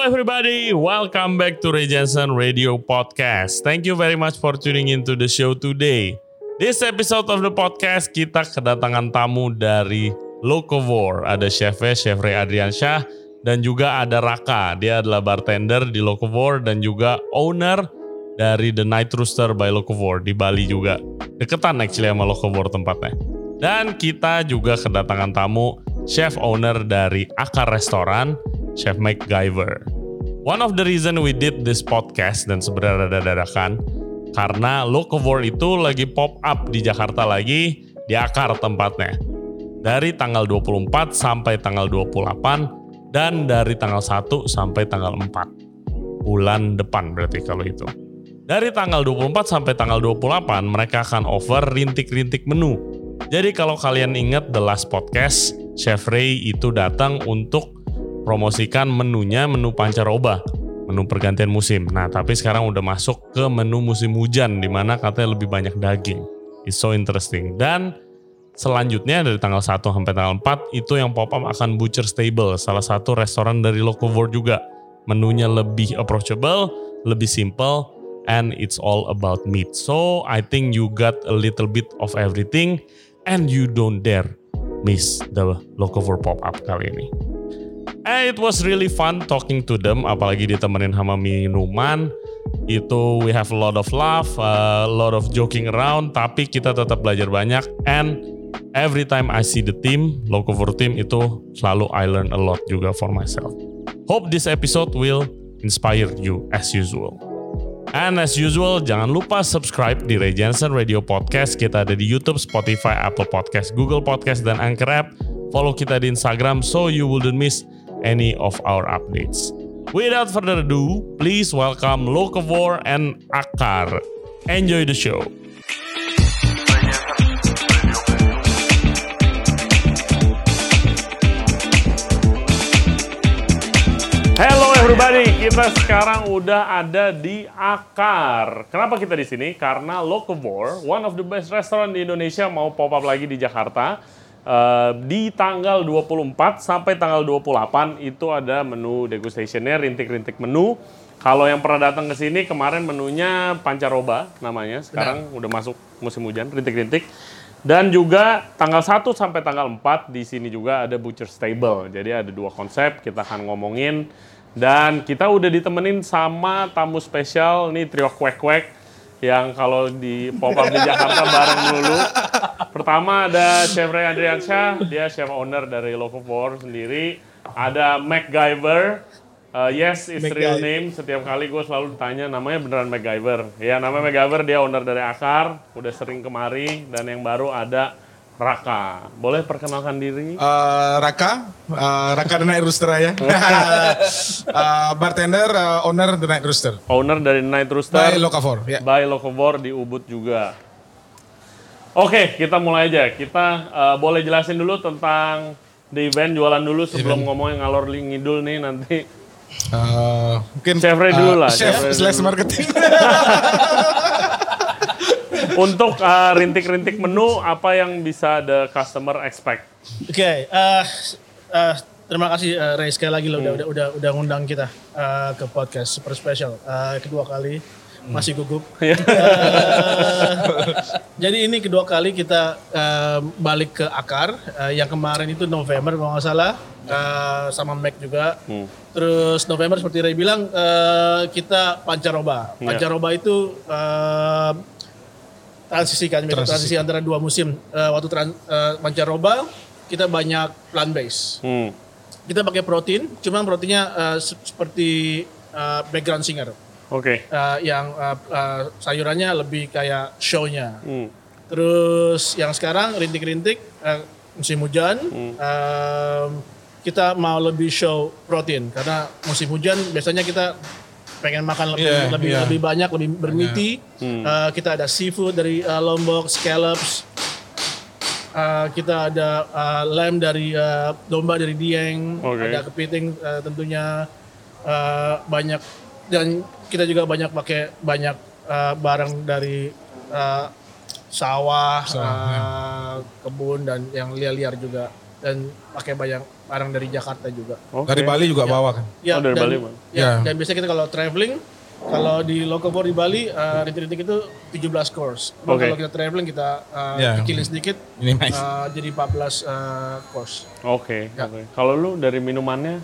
everybody, welcome back to Ray Jensen Radio Podcast. Thank you very much for tuning into the show today. This episode of the podcast kita kedatangan tamu dari Locavor. Ada chefnya Chef Ray Adriansyah dan juga ada Raka. Dia adalah bartender di Locavor dan juga owner dari The Night Rooster by Locavor di Bali juga. Deketan actually sama Locavor tempatnya. Dan kita juga kedatangan tamu chef owner dari Akar Restoran, Chef MacGyver. One of the reason we did this podcast dan sebenarnya ada dadakan karena Locavor itu lagi pop up di Jakarta lagi di Akar tempatnya. Dari tanggal 24 sampai tanggal 28 dan dari tanggal 1 sampai tanggal 4. Bulan depan berarti kalau itu. Dari tanggal 24 sampai tanggal 28 mereka akan offer rintik-rintik menu. Jadi kalau kalian ingat the last podcast, Chef Ray itu datang untuk promosikan menunya menu pancaroba, menu pergantian musim. Nah, tapi sekarang udah masuk ke menu musim hujan di mana katanya lebih banyak daging. It's so interesting. Dan selanjutnya dari tanggal 1 sampai tanggal 4 itu yang pop up akan Butcher Stable, salah satu restoran dari Locavor juga. Menunya lebih approachable, lebih simple, and it's all about meat. So, I think you got a little bit of everything and you don't dare miss the Locavor pop-up kali ini. And it was really fun talking to them, apalagi ditemenin sama minuman. Itu we have a lot of laugh, a lot of joking around, tapi kita tetap belajar banyak. And every time I see the team, Locavor team itu selalu I learn a lot juga for myself. Hope this episode will inspire you as usual. And as usual, jangan lupa subscribe di Ray Jensen Radio Podcast. Kita ada di YouTube, Spotify, Apple Podcast, Google Podcast, dan Anchor App. Follow kita di Instagram so you wouldn't miss any of our updates. Without further ado, please welcome Locavor and Akar. Enjoy the show. Hello everybody, kita sekarang udah ada di Akar. Kenapa kita di sini? Karena Locavor, one of the best restaurant di Indonesia mau pop up lagi di Jakarta. Eh, di tanggal 24 sampai tanggal 28 itu ada menu degustationnya, rintik-rintik menu. Kalau yang pernah datang ke sini kemarin menunya pancaroba namanya, sekarang udah masuk musim hujan, rintik-rintik. Dan juga tanggal 1 sampai tanggal 4 di sini juga ada Butcher Stable. Jadi ada dua konsep kita akan ngomongin. Dan kita udah ditemenin sama tamu spesial nih trio kwek-kwek yang kalau di pop up di Jakarta bareng dulu. Pertama ada Chef Ray Adriansyah, dia chef owner dari Locavor sendiri. Ada MacGyver, Uh, yes, is real name. Setiap kali gue selalu ditanya namanya beneran MacGyver. Ya, namanya MacGyver, dia owner dari Akar, udah sering kemari. Dan yang baru ada Raka. Boleh perkenalkan diri? Eh, Raka, eh, Raka The Night Rooster ya. Eh, bartender, eh, owner The Night Rooster. Owner dari Night Rooster. By Locavor, ya. by Locavor di Ubud juga. Oke, kita mulai aja. Kita uh, boleh jelasin dulu tentang the event, jualan dulu sebelum ngomongin ngalor ngidul nih nanti. Eh, mungkin Chef Ray dulu lah, Chef Chef slash marketing. Untuk uh, rintik-rintik menu, apa yang bisa the customer expect? Oke, eh, eh, terima kasih eh, Ray sekali lagi lo udah, udah udah udah ngundang kita eh, ke podcast super special Eh, kedua kali masih gugup. Eh, jadi ini kedua kali kita eh, balik ke akar Eh, yang kemarin itu November kalau nggak salah eh, sama Mac juga. Terus November seperti Ray bilang eh, kita pancaroba. Ya. Pancaroba itu eh, transisi kan transisi. transisi antara dua musim Eh, waktu tran, eh, pancaroba kita banyak plant base Hmm. kita pakai protein cuman proteinnya eh, se- seperti eh, background singer Oke. Eh, yang eh, eh, sayurannya lebih kayak show-nya Hmm. terus yang sekarang rintik-rintik eh, musim hujan eh, kita mau lebih show protein karena musim hujan biasanya kita pengen makan lebih Iya, lebih iya. lebih banyak lebih bermiti. Eh, kita ada seafood dari eh, lombok scallops. Eh, kita ada eh, lamb dari eh, domba dari Dieng. Oke. ada kepiting eh, tentunya. Eh, banyak dan kita juga banyak pakai banyak eh, barang dari eh, sawah, eh, kebun dan yang liar-liar juga. Dan pakai banyak barang dari Jakarta juga. Oke. Dari Bali juga bawa kan. Ya, Oh, dari dan, Bali, Bang. Ya, Ya. dan biasanya kita kalau traveling, kalau di Locavor di Bali, uh, rintik-rintik itu 17 course. Oke. Kalau kita traveling, kita uh, Ya. kecilin sedikit, Ini nice. uh, jadi 14 uh, course. Oke. Ya. oke. Kalau lu dari minumannya?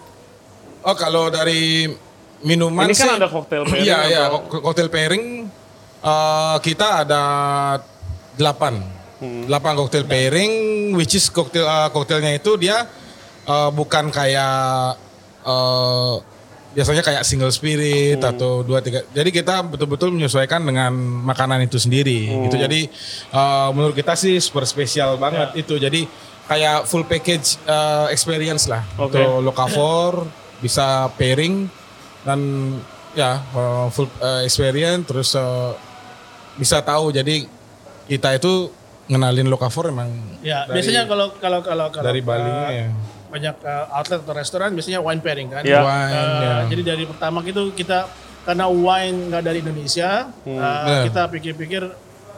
Oh kalau dari minuman Ini kan sih, ada cocktail pairing Iya iya atau- kok- cocktail pairing eh, kita ada delapan, Hmm. delapan cocktail pairing, which is cocktail eh, cocktailnya itu dia eh, bukan kayak eh, biasanya kayak single spirit Hmm. atau dua tiga. Jadi kita betul-betul menyesuaikan dengan makanan itu sendiri. Hmm. Gitu. Jadi eh, menurut kita sih super spesial banget itu. Jadi kayak full package eh, experience lah Oke. untuk lokavor bisa pairing dan ya uh, full uh, experience terus uh, bisa tahu jadi kita itu ngenalin lokavor emang Ya, dari, biasanya kalau kalau kalau kalau dari Bali uh, ya. Banyak uh, outlet atau restoran biasanya wine pairing kan. Iya. Wine, Uh, ya. Jadi dari pertama itu kita karena wine nggak dari Indonesia, uh, Benar. kita pikir-pikir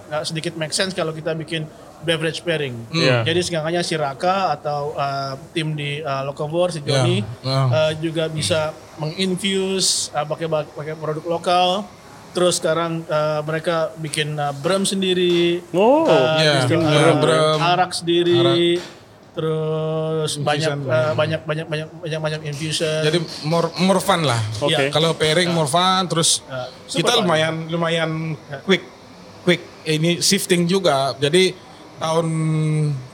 nggak sedikit make sense kalau kita bikin beverage pairing. Iya. Jadi seenggaknya si Raka atau uh, tim di uh, Locavor, si Joni Ya. uh, juga bisa menginfuse uh, pakai pakai produk lokal. Terus sekarang uh, mereka bikin uh, brem sendiri, Oh. uh, distro- brem, uh, brem. arak sendiri, terus Infusion banyak banyak. uh, banyak banyak banyak banyak banyak infusion. jadi more more fun lah Oke. Iya. kalau pairing more fun terus Ya, super kita fun. lumayan lumayan quick quick ini shifting juga jadi tahun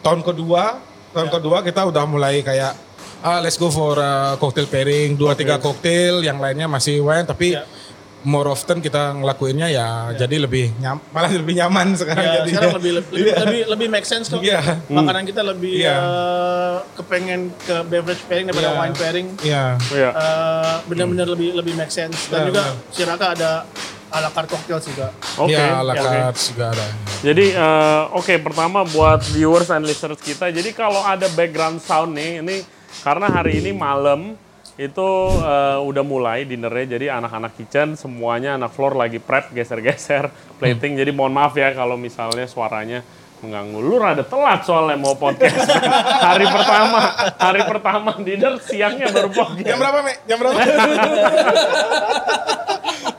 tahun kedua tahun kedua kita udah mulai kayak ah let's go for uh, cocktail pairing dua tiga cocktail yang lainnya masih wine tapi Ya. More often kita ngelakuinnya ya, jadi lebih nyam, malah lebih nyaman sekarang Ya, jadi sekarang lebih lebih, lebih lebih make sense kok. Iya. Makanan kita lebih Iya. uh, kepengen ke beverage pairing daripada Iya. wine pairing. Iya. Iya. Uh, benar-benar lebih lebih make sense dan Benar, juga benar. si Raka ada ala carte cocktail juga. Oke. Ya, ala oke. carte juga ada. Jadi eh, oke pertama buat viewers and listeners kita. Jadi kalau ada background sound nih, ini karena hari ini malam itu eh, udah mulai dinernya. Jadi anak-anak kitchen semuanya anak floor lagi prep geser-geser plating. Jadi mohon maaf ya kalau misalnya suaranya mengganggu. Lu rada telat soalnya mau podcast. hari pertama, hari pertama dinner siangnya baru podcast. Jam berapa, Mek? Jam berapa?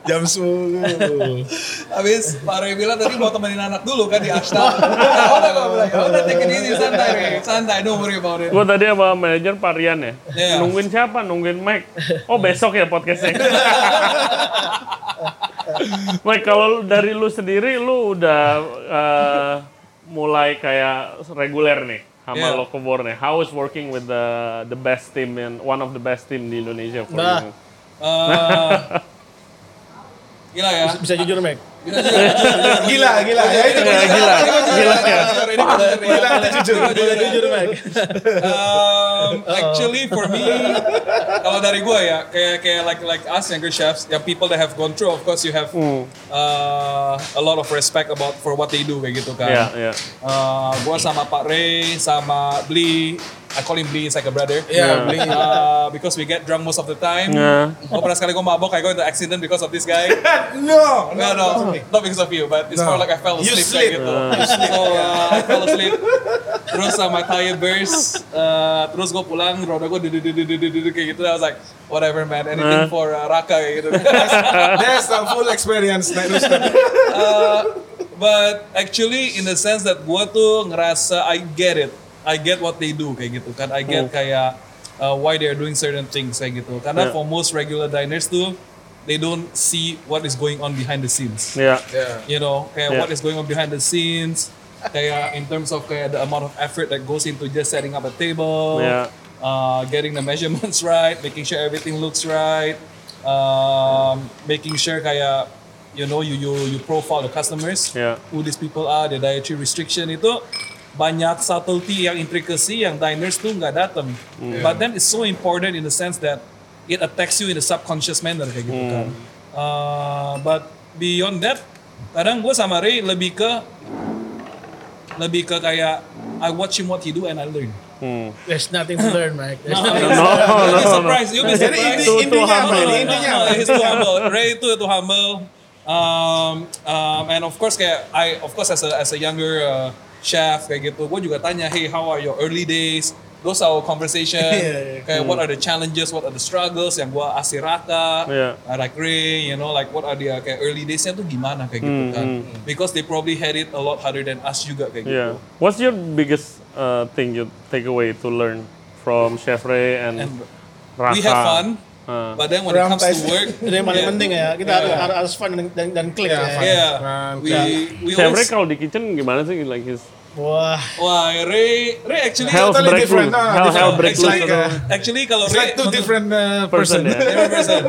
Jam 10. Habis Pak Ray bilang tadi mau temenin anak dulu kan di Ashta. oh, udah gue bilang, udah take it easy, santai. Santai, don't worry about it. Gue tadi sama manajer Pak Rian ya. Iya. Nungguin siapa? Nungguin Mike. Oh besok ya podcastnya. Mike kalau dari lu sendiri lu udah eh, mulai kayak reguler nih sama Iya. Locavor nih. How is working with the the best team and one of the best team di Indonesia for Nah. you? Eh, gila ya. Bisa jujur, Meg. Gila, gila. Ya itu Gila, gila, gila ya. gila, jujur. Bisa jujur, Meg. Um, actually for me, kalau dari gue ya, kayak kayak like like us younger chefs, ya people that have gone through, of course you have uh, a lot of respect about for what they do kayak gitu kan. Iya, iya. Uh, gue sama Pak Ray, sama Bli, I call him Bli, it's like a brother. Iya, Bli. Uh, because we get drunk most of the time. Iya. Oh, pernah sekali gue mabok, I go into accident because of this guy. No, No, no, not because of you, but it's No. more like I fell You asleep sleep. kayak gitu. So uh, I fell asleep. Terus sama tire burst, uh, terus gue pulang, roda gue kayak gitu. I was like, whatever man, anything for uh, Raka kayak gitu. That's a full experience. Uh, but actually in the sense that gue tuh ngerasa I get it, I get what they do kayak gitu kan, I get kayak uh, why they're doing certain things kayak gitu. Karena Yeah. for most regular diners tuh, they don't see what is going on behind the scenes. Iya. you know kayak Yeah. what is going on behind the scenes kayak in terms of kayak the amount of effort that goes into just setting up a table Yeah. uh, getting the measurements right making sure everything looks right um, making sure kayak you know you you you profile the customers Yeah. who these people are the dietary restriction itu banyak subtlety yang intricacy yang diners tuh nggak datang but then it's so important in the sense that it attacks you in a subconscious manner kayak gitu kan Uh, but beyond that kadang gue sama Ray lebih ke lebih ke kayak I watch him what he do and I learn. Hmm. There's nothing to learn, Meg. There's nothing. No, You'll be no, no. surprised. You'll be Jadi surprised. inti- Too- too intinya humble. apa No, ini? no, Intinya no, apa? he's too humble. Ray itu itu humble. Um, um, and of course kayak I of course as a as a younger uh, chef kayak gitu, gue juga tanya, hey how are your early days? Those are our conversation. Iya, iya. Kayak what are the challenges, what are the struggles yang gua asih Raka, uh, like Ray, you know, like what are the kayak early days-nya tuh gimana kayak gitu kan. Because they probably had it a lot harder than us juga kayak gitu. Yeah. What's your biggest uh, thing you take away to learn from Chef Ray and, And Raka? We have fun, Uh, but then when it comes to work, Itu yang paling yeah, penting ya. Kita harus, harus harus fun dan, dan, dan klik Iya, ya. Yeah, Fun, we we Chef Ray always, kalau di kitchen gimana sih? Like his Wah, wah Ray Ray actually health totally break different. No, hell, hell different. break It's loose uh, actually kalau Ray like two different uh, person person. ya. Different person.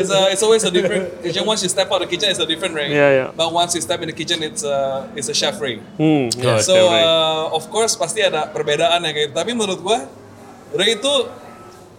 It's a, it's always a different. It's just once you step out of the kitchen, it's a different Ray. Yeah, yeah. But once you step in the kitchen, it's a it's a chef Ray. Hmm, oh, so uh, of course pasti ada perbedaan ya kayak. gitu. Tapi menurut gua Ray itu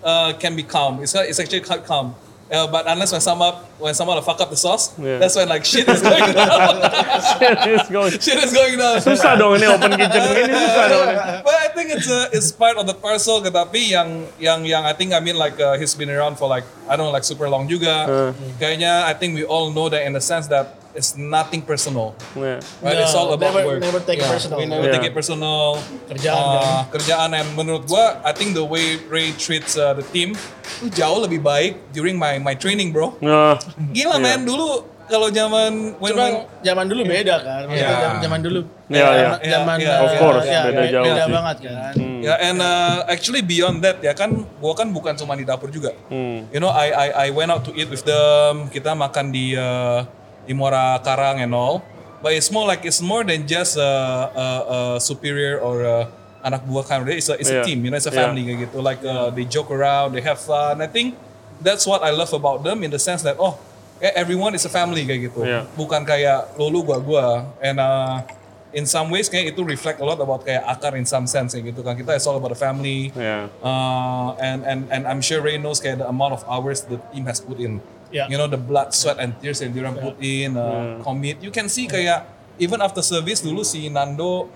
uh, can be calm. It's it's actually quite calm. Uh, but unless when someone when someone fuck up the sauce, Yeah. that's when like shit is going down. It's going- shit is going down. susah dong ini open kitchen begini susah dong. ini. But I think it's a, it's part of the parcel. Tapi yang yang yang I think I mean like uh, he's been around for like I don't know like super long juga. Uh. Kayaknya I think we all know that in the sense that it's nothing personal. Yeah. Right? it's all No, about never- work. never take it Yeah, personal. We never Yeah. take it personal. Kerjaan, Uh, kan? kerjaan and menurut gua, I think the way Ray treats uh, the team itu jauh lebih baik during my my training, bro. Nah, Gila men, dulu kalau zaman Cuma when zaman dulu beda kan. Maksudnya Iya. zaman, zaman dulu. Iya, iya. Zaman Iya, Of course, ya, beda jauh Beda sih. banget kan. Ya, and uh, actually beyond that ya kan, gua kan bukan cuma di dapur juga. hmm. You know, I I I went out to eat with them. Kita makan di uh, di Muara Karang and all. But it's more like it's more than just a, a, a superior or a anak buah kind of. It's a it's Yeah. a team. You know, it's a Yeah. family kayak gitu. Like uh, they joke around, they have fun. I think that's what I love about them in the sense that oh, kayak everyone is a family kayak gitu. Yeah. Bukan kayak lo lu gua gua. And uh, in some ways kayak itu reflect a lot about kayak akar in some sense kayak gitu kan. Kita it's all about the family. Yeah. Uh, and and and I'm sure Ray knows kayak the amount of hours the team has put in. Yeah. You know the blood, sweat, and tears yang dia put in, uh, commit. You can see kayak even after service dulu si Nando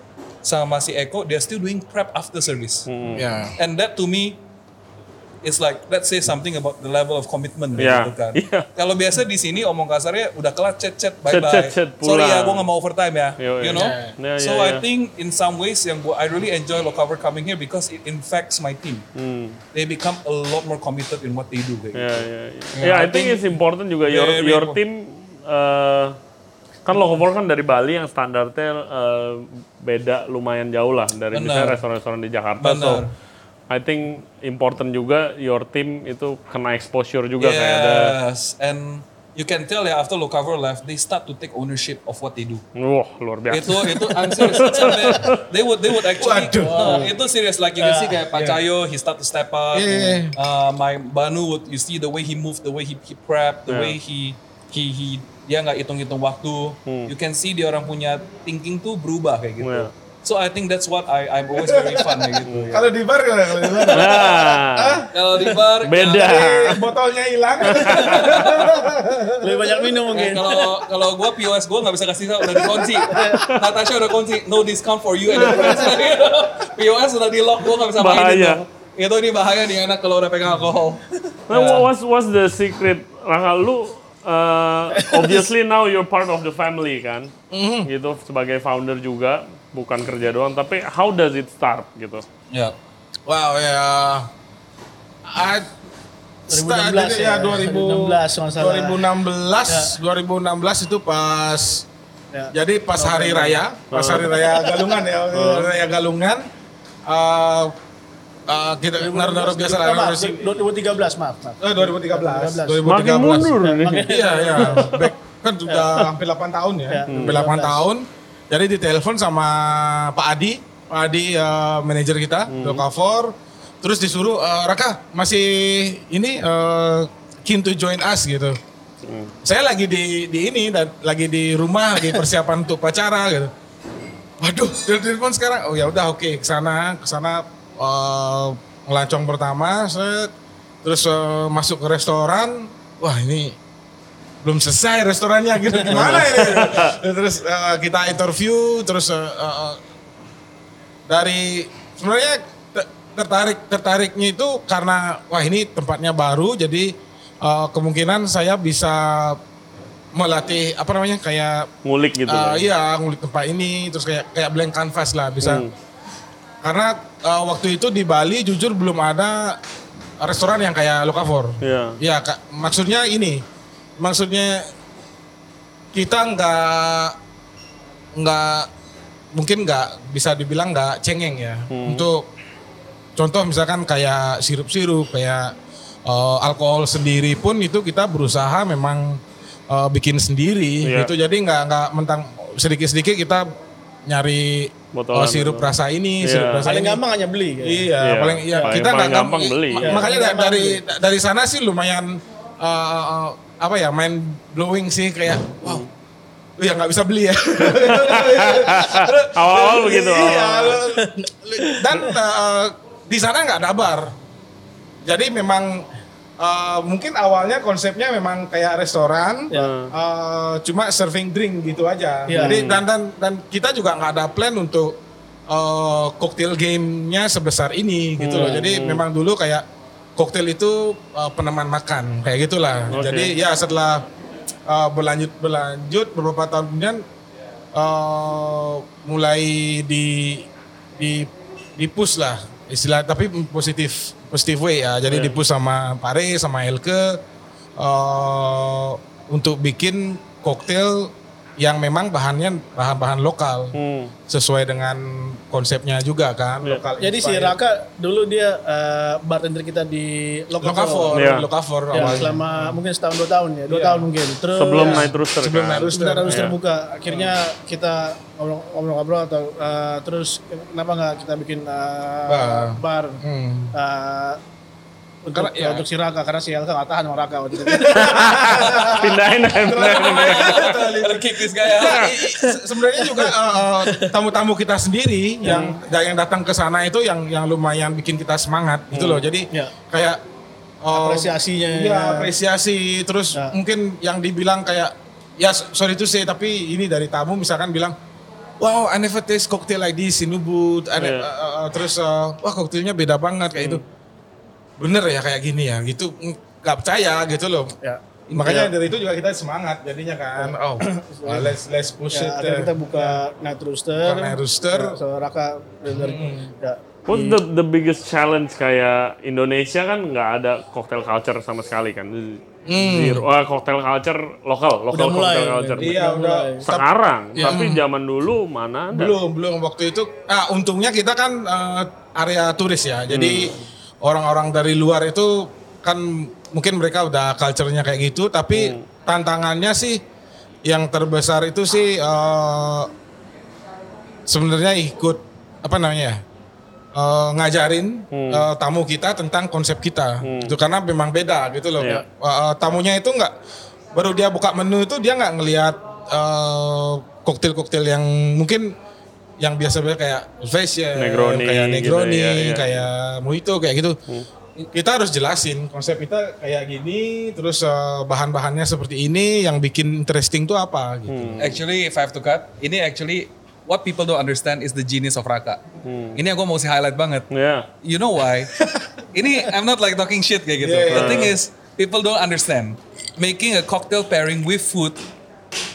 sama si Eko, they're still doing prep after service. Yeah. And that to me it's like let's say something about the level of commitment Yeah. gitu kan. Yeah. Kalau biasa di sini omong kasarnya udah kelar chat chat bye bye. Chat, chat, chat, Sorry ya, gue nggak mau overtime ya. Yo, you yeah. know. Yeah, so yeah, I think in some ways yang gua I really enjoy Locover coming here because it infects my team. Hmm. They become a lot more committed in what they do. Kayak Yeah, gitu. yeah, yeah. Yeah, I think it's important juga your your important. team uh, kan Locavol kan dari Bali yang standarnya uh, beda lumayan jauh lah dari misalnya restoran-restoran di Jakarta. So Benar. I think important juga your team itu kena exposure juga kayak ada Yes, and you can tell ya after Locover left, they start to take ownership of what they do. wah luar biasa. itu itu I'm serious. Sampai they would they would actually Waduh. uh, itu serius like you can see kayak Pak Cayo he start to step up. Yeah. Uh, my Banu would you see the way he moved, the way he, he prep, the Yeah. way he he he dia nggak hitung-hitung waktu. You can see dia orang punya thinking tuh berubah kayak gitu. Yeah. So I think that's what I I'm always very fun gitu. ya. Kalau di bar? Kalau di bar? Nah, Kalau di bar beda. Eh, botolnya hilang. Lebih banyak minum Eh, mungkin. kalau kalau gue POS gue nggak bisa kasih tau udah dikunci. Natasha udah kunci, no discount for you and your friends. POS udah di lock gue nggak bisa main Bahaya. itu. Itu ini bahaya nih anak kalau udah pegang alkohol. Nah, what- what's what's the secret? Raka lu uh, obviously now you're part of the family kan, gitu sebagai founder juga bukan kerja doang. Tapi how does it start gitu? Ya. Wow ya. I 2016 jadi ya, ya 2000 2016 kalau nggak salah. 2016 2016 itu pas Ya. jadi pas hari raya pas hari raya Galungan ya hari raya Galungan eh eh, kita naruh-naruh biasa lah Oh, maaf, naruh si- 2013 maaf, maaf. eh, 2013 2013 Makin mundur nih. Iya, iya. Back kan sudah hampir 8 tahun ya. Ya, Hampir 8 tahun. Jadi ditelepon sama Pak Adi, Pak Adi eh, manajer kita, Hmm. Dokavor. Terus disuruh eh, Raka masih ini eh, keen to join us gitu. Hmm. Saya lagi di di ini dan lagi di rumah lagi persiapan untuk pacara gitu. Waduh, telepon sekarang. Oh ya udah oke, ke sana ke sana eh, ngelancong pertama, set. terus eh, masuk ke restoran. Wah, ini belum selesai restorannya gitu gimana ini? terus eh, kita interview, terus eh, eh, dari sebenarnya te- tertarik tertariknya itu karena wah ini tempatnya baru, jadi eh, kemungkinan saya bisa melatih apa namanya kayak Ngulik gitu. Kan? iya ngulik tempat ini terus kayak kayak blank canvas lah bisa Hmm. karena uh, waktu itu di Bali jujur belum ada restoran yang kayak Lokavor. Iya. Ya, Kak, maksudnya ini. Maksudnya kita nggak nggak mungkin nggak bisa dibilang nggak cengeng ya. Untuk contoh misalkan kayak sirup-sirup kayak eh, alkohol sendiri pun itu kita berusaha memang eh, bikin sendiri Iya. gitu. Jadi nggak nggak mentang sedikit-sedikit kita nyari Botolan oh, sirup rasa ini, Iya. sirup rasa Paling ini. gampang hanya beli. kayak. Iya, Iya. paling iya Paling- kita paling nggak gampang beli. ma- Iya. Makanya Paling dari gampang dari, dari sana sih lumayan uh, uh, apa ya main blowing sih kayak wow. Ya nggak bisa beli ya. Awal-awal begitu. Iya. Dan uh, di sana nggak ada bar. Jadi memang uh, mungkin awalnya konsepnya memang kayak restoran, Ya. uh, cuma serving drink gitu aja. Iya. Jadi dan dan dan kita juga nggak ada plan untuk uh, cocktail game-nya sebesar ini gitu loh. Jadi memang dulu kayak koktail itu uh, peneman makan kayak gitulah. Oke. Jadi ya setelah uh, berlanjut berlanjut beberapa tahun kemudian uh, mulai di di di push lah istilah tapi positif positif way ya. Jadi di push sama Pare sama Elke uh, untuk bikin koktail yang memang bahannya bahan-bahan lokal Hmm. sesuai dengan konsepnya juga kan Iya. lokal. Jadi si. Raka dulu dia eh, bartender kita di Lokavor, Iya. Lokavor Ya, selama mungkin setahun dua tahun ya, dua Iya. tahun mungkin. Terus Sebelum Night Rooster Sebelum kan. Night Rooster. sebentar harus Iya. terbuka. Akhirnya kita ngobrol-ngobrol atau eh, terus kenapa nggak kita bikin eh, Bar. bar Hmm. eh, untuk, Karena, ya. untuk si Raka karena si Elka nggak tahan sama Raka waktu itu. Pindahin i- se- sebenarnya juga eh, eh, tamu-tamu kita sendiri yang yang datang ke sana itu yang yang lumayan bikin kita semangat gitu loh. Jadi Ya. kayak eh, Apresiasinya. Iya, apresiasi. Terus Ya. mungkin yang dibilang kayak ya sorry to say tapi ini dari tamu misalkan bilang Wow, I never taste cocktail like this in Ubud. I ne- Iya. eh, eh, terus eh, wah koktailnya beda banget kayak itu. Bener ya kayak gini ya, gitu nggak percaya gitu loh. Ya. Makanya dari itu juga kita semangat jadinya kan. Oh, uh, let's let's push Ya, it. uh, kita buka Night Rooster. Buka Night Rooster. Ya, so Raka bener. Ya. What's the the biggest challenge kayak Indonesia kan nggak ada cocktail culture sama sekali kan? Zero. Wah, cocktail culture lokal, lokal Udah mulai, cocktail culture. Iya udah. Sekarang, Iya. tapi zaman dulu mana ada? Belum belum waktu itu. Ah untungnya kita kan eh, area turis ya. Jadi orang-orang dari luar itu kan mungkin mereka udah culture-nya kayak gitu. Tapi tantangannya sih yang terbesar itu sih eh, sebenarnya ikut apa namanya ya? eh, ngajarin eh, tamu kita tentang konsep kita, itu karena memang beda gitu loh. Iya. Eh, eh, tamunya itu nggak baru dia buka menu itu dia nggak ngelihat eh, koktail-koktail yang mungkin yang biasa-biasa kayak Fashion, Negroni kayak gitu, Negroni, iya, iya. kayak Mojito kayak gitu. Kita harus jelasin konsep kita kayak gini, terus eh, bahan-bahannya seperti ini, yang bikin interesting tuh apa gitu. Actually, if I have to cut, ini actually what people don't understand is the genius of Raka. Hmm. Ini yang gue mau sih highlight banget. Ya. You know why? ini I'm not like talking shit kayak gitu. Yeah, The yeah. thing is, people don't understand. Making a cocktail pairing with food,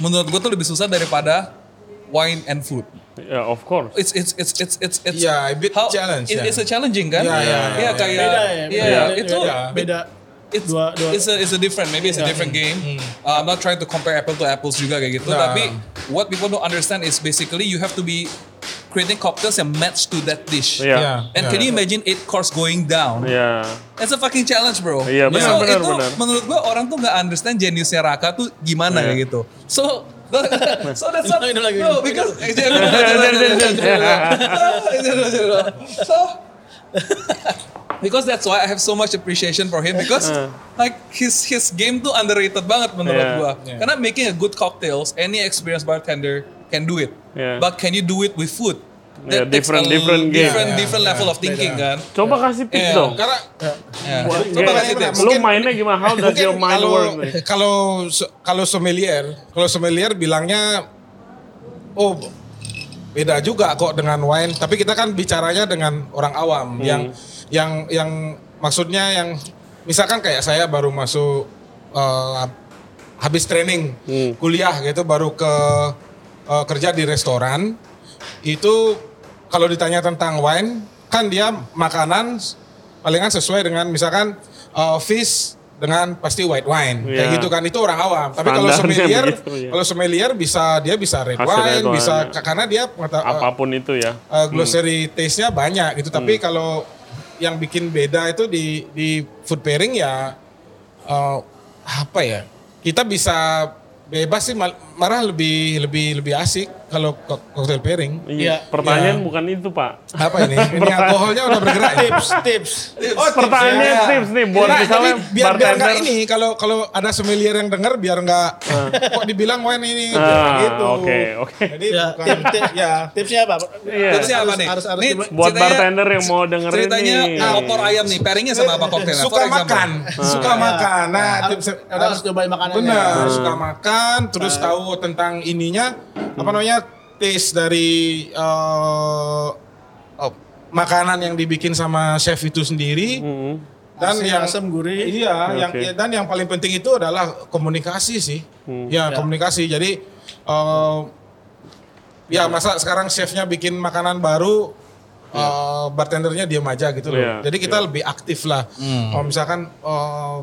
menurut gue tuh lebih susah daripada wine and food. Ya, of course. It's it's it's it's it's it's Yeah, a bit challenge, it- yeah. It's a challenging kan? Yeah, yeah, Iya, yeah. kayak Beda ya. beda, itu beda, beda. it's Dua- dua- it's a it's a different maybe it's a different game. Uh, I'm not trying to compare apple to apples juga kayak gitu. Nah. Tapi what people don't understand is basically you have to be creating cocktails yang match to that dish. Iya. Yeah. And can you imagine eight course going down? Ya. It's a fucking challenge, bro. Iya, benar, so benar, itu benar. menurut gua orang tuh nggak understand geniusnya Raka tuh gimana Iya. kayak gitu. So so that's Ini lagi. no because so because that's why I have so much appreciation for him because like his his game tuh underrated banget menurut Yeah. gua. Karena making a good cocktails, any experienced bartender can do it. Yeah. But can you do it with food? Yeah, takes different- a different game. different Yeah, different yeah, level of thinking beda. kan. Coba kasih tips Iya. dong. Karena Ya. Buat- Coba kasih tips. Lu Mungkin- mainnya gimana? How does your mind kalau work? kalau kalau sommelier, kalau sommelier bilangnya oh beda juga kok dengan wine, tapi kita kan bicaranya dengan orang awam Hmm. yang yang yang maksudnya yang misalkan kayak saya baru masuk eh, habis training Hmm. kuliah gitu baru ke eh, kerja di restoran itu kalau ditanya tentang wine, kan dia makanan palingan sesuai dengan misalkan uh, fish dengan pasti white wine kayak Iya. gitu kan itu orang awam. Tapi kalau sommelier, begitu, ya. kalau sommelier bisa dia bisa red Kasih wine, red wine, bisa ya. karena dia pengeta- Apa pun itu ya. uh, glossary taste-nya banyak gitu. Tapi Hmm. kalau yang bikin beda itu di di food pairing ya uh, apa ya? Kita bisa bebas sih mal- marah lebih lebih lebih asik kalau cocktail pairing. Iya. Iya. Pertanyaan bukan itu pak. Apa ini? Ini alkoholnya udah bergerak. ya? tips, tips. Oh, tips Pertanyaannya ya. tips nih buat Nah, misalnya tapi biar biar bartender. nggak ini kalau kalau ada sommelier yang dengar biar nggak kok dibilang wine ini biar Ah, gitu. Oke oke. Jadi Ya, bukan tip, tip, ya tipsnya apa? Iya. Tipsnya apa nih? harus- harus Nih, Buat ceritanya- bartender yang mau dengerin Ceritanya nih. ah, opor ayam nih, pairingnya sama apa koktailnya? suka makan, suka makan. Nah, tips harus cobain makanannya. Benar, suka makan, terus tahu tentang ininya apa namanya taste dari eh, oh, makanan yang dibikin sama chef itu sendiri. Hmm. Dan Asin, yang asam, gurih. Iya, yang Oke. ya, dan yang paling penting itu adalah komunikasi sih. Ya, komunikasi. Jadi eh, ya masa sekarang chefnya bikin makanan baru eh, bartendernya diam aja gitu loh. Iya, Jadi kita lebih aktif lah. Kalau misalkan eh,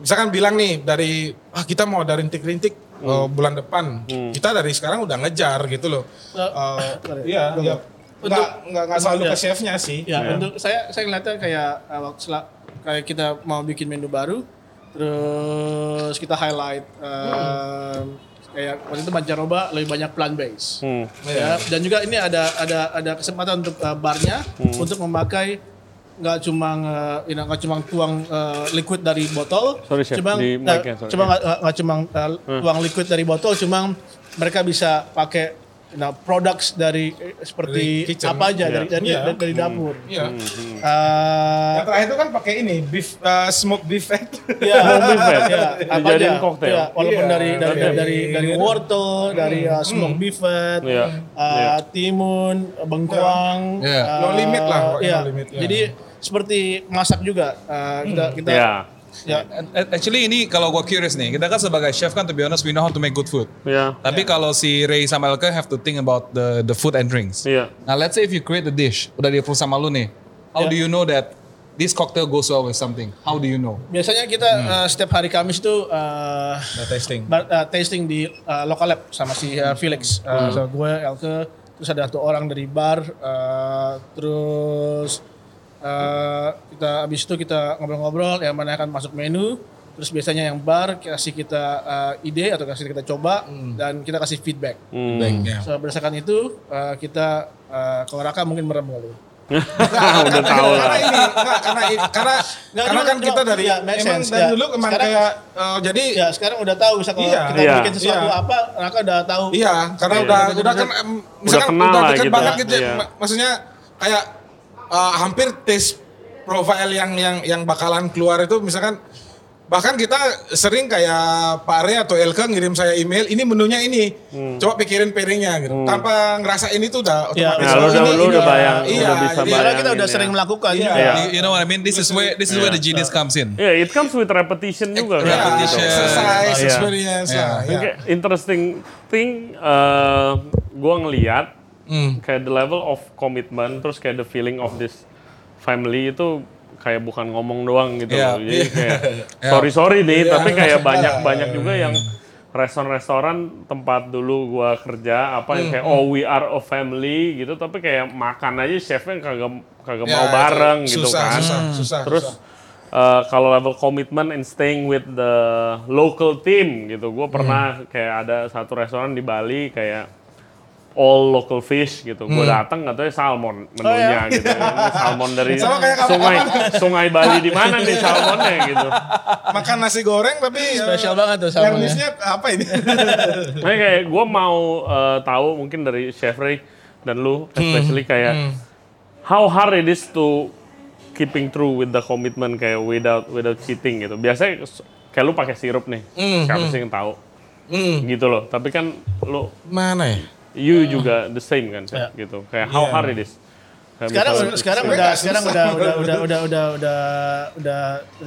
misalkan bilang nih dari ah kita mau dari rintik-rintik eh, bulan depan. Kita dari sekarang udah ngejar gitu loh. Eh, iya, iya. Nggak, nggak, nggak selalu ke chefnya sih. Ya, untuk saya saya ngeliatnya kayak uh, waktu sela- kayak kita mau bikin menu baru, terus kita highlight um, kayak waktu itu Mancaroba lebih banyak plant based. Hmm. Ya, dan juga ini ada ada ada kesempatan untuk uh, barnya untuk memakai nggak cuma uh, you know, nggak cuma tuang uh, liquid dari botol, Sorry, Chef, cuma nggak- cuma nggak nggak cuma uh, tuang liquid dari botol, cuma mereka bisa pakai nah products dari eh, seperti Dari kitchen. apa aja Iya. dari dari, Iya. dari, dari dapur. Iya. Uh, Yang terakhir itu kan pakai ini beef eh, smoke beef fat. ya, Mobil fat. ya, apa Dijadiin aja. koktail. Ya, walaupun Iya, dari dari dari- dari dari wortel, dari uh, smoked beef fat, Iya, uh, iya. timun, bengkoang, Iya. uh, No limit lah, pokoknya iya. no limit, ya. Jadi seperti masak juga uh, kita kita Ya. ya A- Actually ini kalau gue curious nih, kita kan sebagai chef kan to be honest we know how to make good food. Ya. Tapi kalau si Ray sama Elke have to think about the the food and drinks. Iya. Nah let's say if you create the dish, udah di approve sama lu nih, how do you know that this cocktail goes well with something? How do you know? biasanya kita uh, setiap hari Kamis itu uh, testing. bar- uh, tasting di uh, local lab sama si uh, Felix, uh, sama gue, Elke, terus ada satu orang dari bar, uh, terus uh, kita abis itu kita ngobrol-ngobrol yang mana akan masuk menu, terus biasanya yang bar kasih kita uh, ide atau kasih kita coba dan kita kasih feedback. Hmm. Ya. So, berdasarkan itu uh, kita uh, kalau Raka mungkin merem dulu. Udah tahu lah. karena ini enggak, karena karena Nggak, karena kan kita dari ya, emang sense, dari ya. dulu emang Sekarang- kayak eh, jadi Ya sekarang udah tahu bisa kalau Iya. kita Iya. bikin sesuatu Iya. apa, Raka udah tahu. iya karena Iya. udah Udah- udah kan em, misalkan kenal udah gitu. banget gitu ya. Iya. Ma- maksudnya kayak eh, hampir taste profile yang yang yang bakalan keluar itu misalkan bahkan kita sering kayak Pak Are atau Elke ngirim saya email ini menunya ini coba pikirin pairingnya gitu tanpa ngerasain itu udah Iya. otomatis Nah, lu udah- ini- lu udah iya, bayang, iya, udah bisa jadi- Karena kita udah Bayangin, sering ya. melakukan Iya. juga. Iya. You, you know what I mean? This is where this is where the genius comes in. Ya, it comes with repetition juga kan. Ya, Repetition. gitu. exercise, Iya. experience Iya. lah. Dan ya. kayak interesting thing, uh, gue ngeliat Hmm. kayak the level of commitment, terus kayak the feeling of this family itu kayak bukan ngomong doang gitu loh. Jadi kayak Iya. sorry sorry nih, Iya. tapi kayak banyak banyak juga yang restoran-restoran tempat dulu gua kerja apa yang kayak oh we are a family gitu tapi kayak makan aja chefnya kagak kagak Ya, mau bareng gitu susah, kan Susah, susah, terus susah. uh, kalau level commitment and staying with the local team gitu gue pernah Hmm. kayak ada satu restoran di Bali kayak all local fish gitu gue Hmm. datang katanya salmon menunya gitu Ini salmon dari Oh, Sama kayak kapan- sungai sungai Bali di mana nih salmonnya gitu makan nasi goreng tapi eh, Spesial banget tuh yang salmonnya. listnya apa ini? Makanya kayak gue mau uh, tahu mungkin dari Chef Ray dan lu especially kayak how hard it is to keeping true with the commitment kayak without without cheating gitu. Biasanya kayak lu pakai sirup nih, siapa sih yang tahu Hmm, gitu loh. Tapi kan lu mana ya? You juga the same kan Chef, gitu. Kayak how Iya. hard it is Kayak Sekarang misalnya- sekarang udah sekarang udah udah udah udah udah udah udah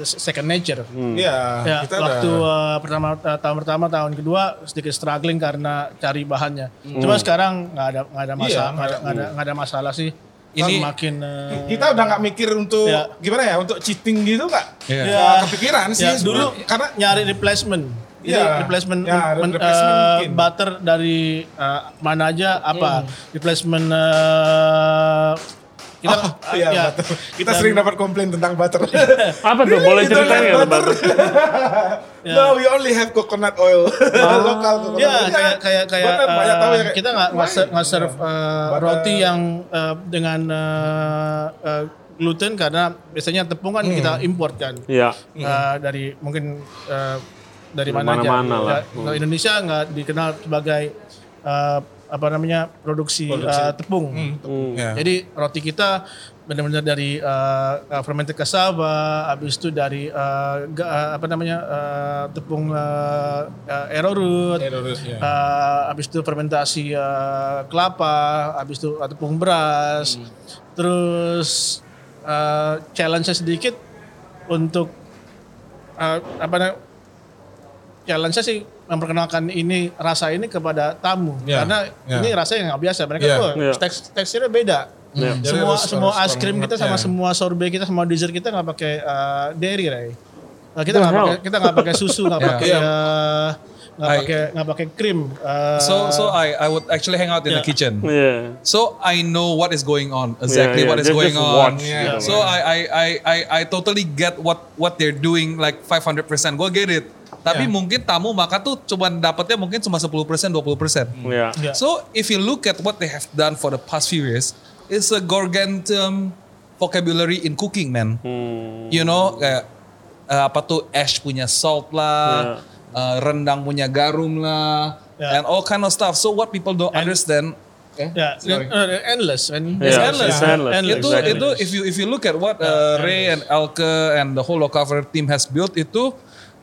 second nature. Iya, Ya, kita waktu udah uh, pertama uh, tahun pertama tahun kedua sedikit struggling karena cari bahannya. Cuma sekarang nggak ada nggak ada masalah Iya, nggak ada, nggak ada nggak ada masalah sih. Ini- makin uh, kita udah nggak mikir untuk Ya. gimana ya untuk cheating gitu nggak Iya. Nggak kepikiran sih ya, dulu sebenarnya. karena nyari replacement. Jadi Iya. replacement, Ya, men- replacement uh, mungkin. butter dari uh, mana aja apa replacement uh, kita Oh, iya, ya, butter. kita dan- sering dapat komplain tentang butter Apa tuh? Boleh ceritain nggak butter. tentang no we only have coconut oil lokal coconut Ya oil. kayak kayak kayak Butter, banyak uh, tahu ya kayak, kita nggak nggak serve uh, Butter. roti yang uh, dengan uh, uh, gluten karena biasanya tepung kan kita import kan Iya. Uh, dari mungkin uh, dari mana aja. mana-mana lah. Ya, kalau Indonesia nggak dikenal sebagai uh, apa namanya produksi, uh, tepung. Ya. Jadi roti kita benar-benar dari uh, fermented cassava, habis itu dari uh, ga- uh, apa namanya uh, tepung uh, uh, arrowroot, Arrowroot, ya. uh, habis itu fermentasi uh, kelapa, habis itu uh, tepung beras, terus uh, challenge sedikit untuk uh, apa namanya challenge sih memperkenalkan ini rasa ini kepada tamu Ya, karena ya. ini rasa yang nggak biasa mereka Ya. tuh Ya. teks- teksturnya beda Ya. Jadi semua harus- semua harus es krim kita sama ya. semua sorbet kita sama dessert kita nggak pakai uh, dairy Ray. Nah, kita The nggak pakai kita nggak pakai susu nggak Yeah. pakai Yeah. uh, nggak pakai nggak pakai krim Uh, So so I I would actually hang out in the Yeah. kitchen. Iya. So I know what is going on exactly Yeah, what yeah. is Just- going just on. gitu So I, I I I I totally get what what they're doing like 500%. Gue get it. Tapi Yeah. mungkin tamu makan tuh cuma dapatnya mungkin cuma 10% 20%. Iya. Ya. So if you look at what they have done for the past few years, it's a gargantuan vocabulary in cooking, man. Hmm. You know, kayak eh, apa tuh ash punya salt lah, eh, rendang punya garum lah, Yeah. and all kind of stuff. So what people don't understand, eh? ya uh, endless kan It's Yeah, endless. it's endless. Endless. Itu Exactly. itu if you if you look at what uh, Ray and Elke and the whole Locaver team has built itu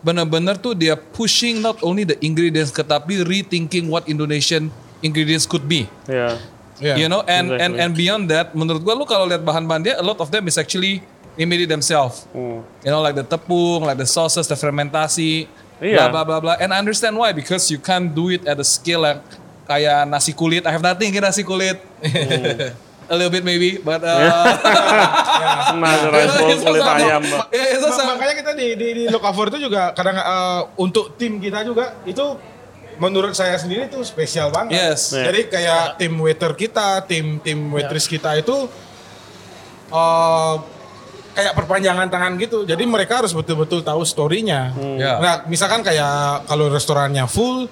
benar-benar tuh dia pushing not only the ingredients tetapi rethinking what Indonesian ingredients could be. Iya. Yeah. You know, and and Exactly. and beyond that, menurut gua lu kalau lihat bahan-bahan dia, a lot of them is actually they made it themselves. Hmm. You know, like the tepung, like the sauces, the fermentasi, Iya. blah blah blah blah. And I understand why because you can't do it at a scale yang kayak nasi kulit. I have nothing against nasi kulit. a little bit maybe, but uh, Nah, rice bowl It's kulit ayam, Mbak. Yeah, it's Ma- sama. makanya kita di di, di Lokavor itu juga kadang eh, untuk tim kita juga itu menurut saya sendiri itu spesial banget. Yes. Yeah. Jadi kayak tim waiter kita, tim tim waitress kita itu eh, kayak perpanjangan tangan gitu. Jadi mereka harus betul-betul tahu story-nya. Ya. Nah, misalkan kayak kalau restorannya full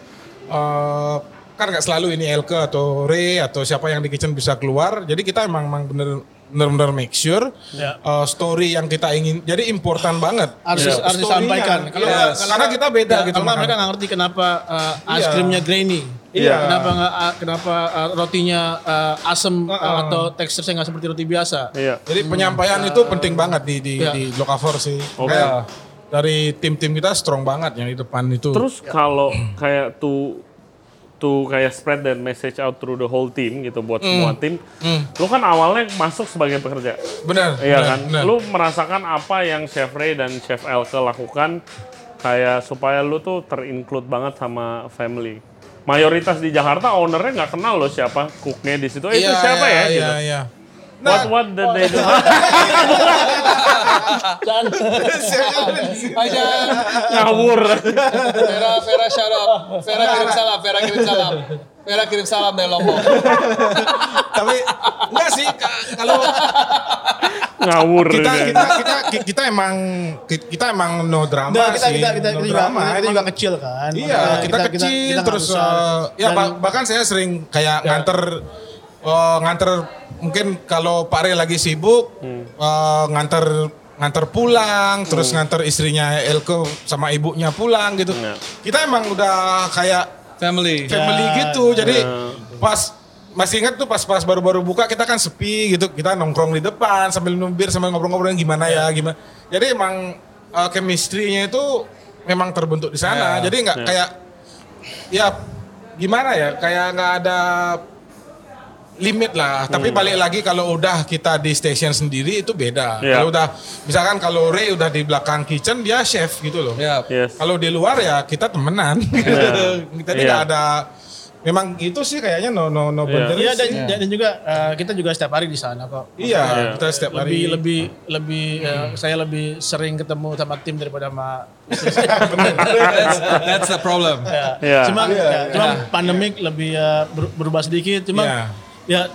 eh, kan nggak selalu ini Elke atau Ray atau siapa yang di kitchen bisa keluar. Jadi kita emang emang bener bener-bener make sure Ya. eh, story yang kita ingin. Jadi important banget. harus Ya. harus disampaikan kalau Yes. karena kita beda ya, gitu makan. mereka nggak ngerti kenapa uh, ice Iya. creamnya grainy Iya. kenapa nggak uh, kenapa uh, rotinya uh, asem uh, Uh-uh. atau teksturnya nggak seperti roti biasa Iya. Jadi penyampaian itu penting banget di di Ya. di Lokavor sih. Oke. Kayak dari tim-tim kita strong banget yang di depan itu. Terus kalau kayak tuh tuh kayak spread that message out through the whole team gitu buat semua tim. Lu kan awalnya masuk sebagai pekerja. benar. Iya benar, kan? benar. Lu merasakan apa yang Chef Ray dan Chef Elke lakukan kayak supaya lu tuh terinclude banget sama family. Mayoritas di Jakarta ownernya nggak kenal loh siapa cooknya di situ. Eh, itu Iya, siapa iya, ya? Iya, gitu. Iya. What what did they do? Aja. Ngawur. Vera, Vera shout out. Vera kirim salam, Vera kirim salam. Vera kirim salam dari Lombok. Tapi enggak sih ka- kalau Ngawur. kita kita kita kita emang kita emang no drama Nah, kita, sih. kita, kita, no kita, juga, drama. kita Emang- juga kecil kan. Iya, kita, kecil terus eh, ya bah- bahkan saya sering kayak nganter eh, nganter mungkin kalau Pak Re lagi sibuk eh, nganter nganter pulang terus nganter istrinya Elko sama ibunya pulang gitu. Iya. Kita emang udah kayak Family. family Ya, gitu. Jadi ya. pas masih ingat tuh pas pas baru-baru buka kita kan sepi gitu. Kita nongkrong di depan sambil minum bir sambil ngobrol-ngobrol gimana ya gimana. Jadi emang uh, chemistry-nya itu memang terbentuk di sana. Ya. Jadi nggak kayak ya gimana ya kayak nggak ada limit lah. Tapi balik lagi kalau udah kita di station sendiri itu beda. Iya. Kalau udah misalkan kalau Ray udah di belakang kitchen dia chef gitu loh. Ya. Yes. Kalau di luar ya kita temenan. kita Iya. tidak ada memang itu sih kayaknya no no no Iya. boundaries Iya dan, sih. dan juga eh, kita juga setiap hari di sana kok. Iya, Iya. kita setiap lebih hari lebih lebih eh, saya lebih sering ketemu sama tim daripada sama That's, that's the problem. ya. Iya. Cuma Iya. ya, cuma pandemik lebih ber- berubah sedikit. Cuma Iya. Ya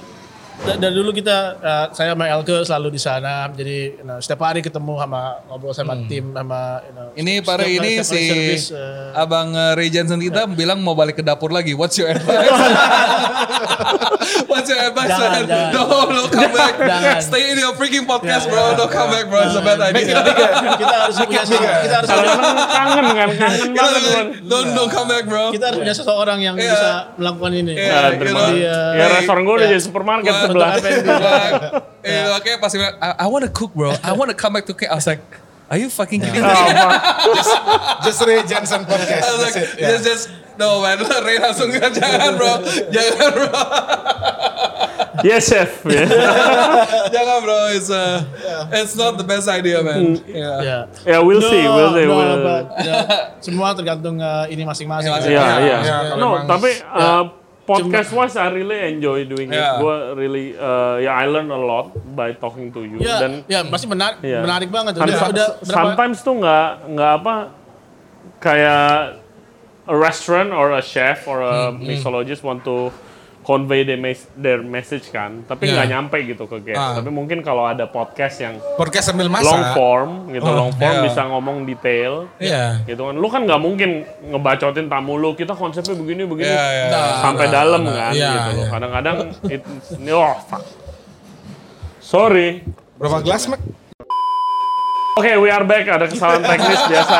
da- dari dulu kita eh, saya sama Elke selalu di sana. Jadi you know, setiap hari ketemu sama ngobrol sama tim sama you know, Ini setiap ini setiap si service, eh, Abang uh, Ray Jensen kita bilang mau balik ke dapur lagi. What's your advice? What's your advice? Jangan, man? jangan. No, no come back. Jangan. Stay in your freaking podcast, bro. Don't come back, bro. It's a bad idea. kita harus punya kita harus kangen kan, kangen banget. Don't, don't come back, bro. kita harus punya seseorang yang Iya. bisa melakukan ini. Ya, you terima kasih. Ya restoran gue udah jadi supermarket sebelah. Eh, oke pasti I, I want to cook, bro. I want to come back to K. I was like, are you fucking kidding me? Oh, fuck. just Ray Johnson podcast. Like, That's it, yeah. just, just, no man, Ray langsung jangan bro, jangan bro, Yes chef. Ya. jangan bro, it's uh, it's not the best idea man. Yeah. Ya. Ya we'll see, we'll see. no, we'll- but, ya, semua tergantung eh, ini masing-masing. Iya, Iya, Ya, iya. ya, kalau No, tapi uh, podcast wise I really enjoy doing it. Yeah. Gue really, uh, ya I learn a lot by talking to you. Ya, Dan ya pasti menarik, Iya. menarik banget. Udah, some- udah berapa? sometimes tuh nggak nggak apa kayak a restaurant or a chef or a Hmm, mixologist want to convey their, mes- their message kan, tapi nggak Yeah. nyampe gitu ke guest. Ah. Tapi mungkin kalau ada podcast yang podcast sambil masak. long form gitu, Oh, long form yeah. bisa ngomong detail. Iya. Gitu kan, lu kan nggak mungkin ngebacotin tamu lu. Kita konsepnya begini begini Yeah, yeah. Nah, sampai nah, dalam nah, kan iya, gitu. iya. Kadang-kadang it- oh fuck. Sorry. Berapa gelas, Mak? Oke, we are back. Ada kesalahan teknis biasa.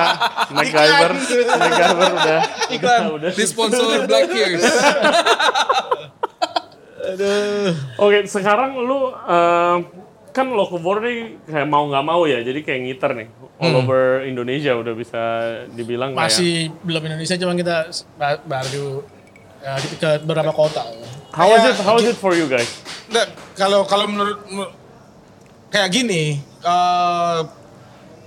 MacGyver, MacGyver udah Iklan, udah. di sponsor Black Years. Oke, sekarang lu eh, kan Locavor nih kayak mau nggak mau ya, jadi kayak ngiter nih all over Indonesia udah bisa dibilang kayak. Masih belum Indonesia, cuma kita baru ya, kita ke beberapa kota. How was it? How was it for you guys? Nggak, kalau kalau menurut menur- kayak gini, eh,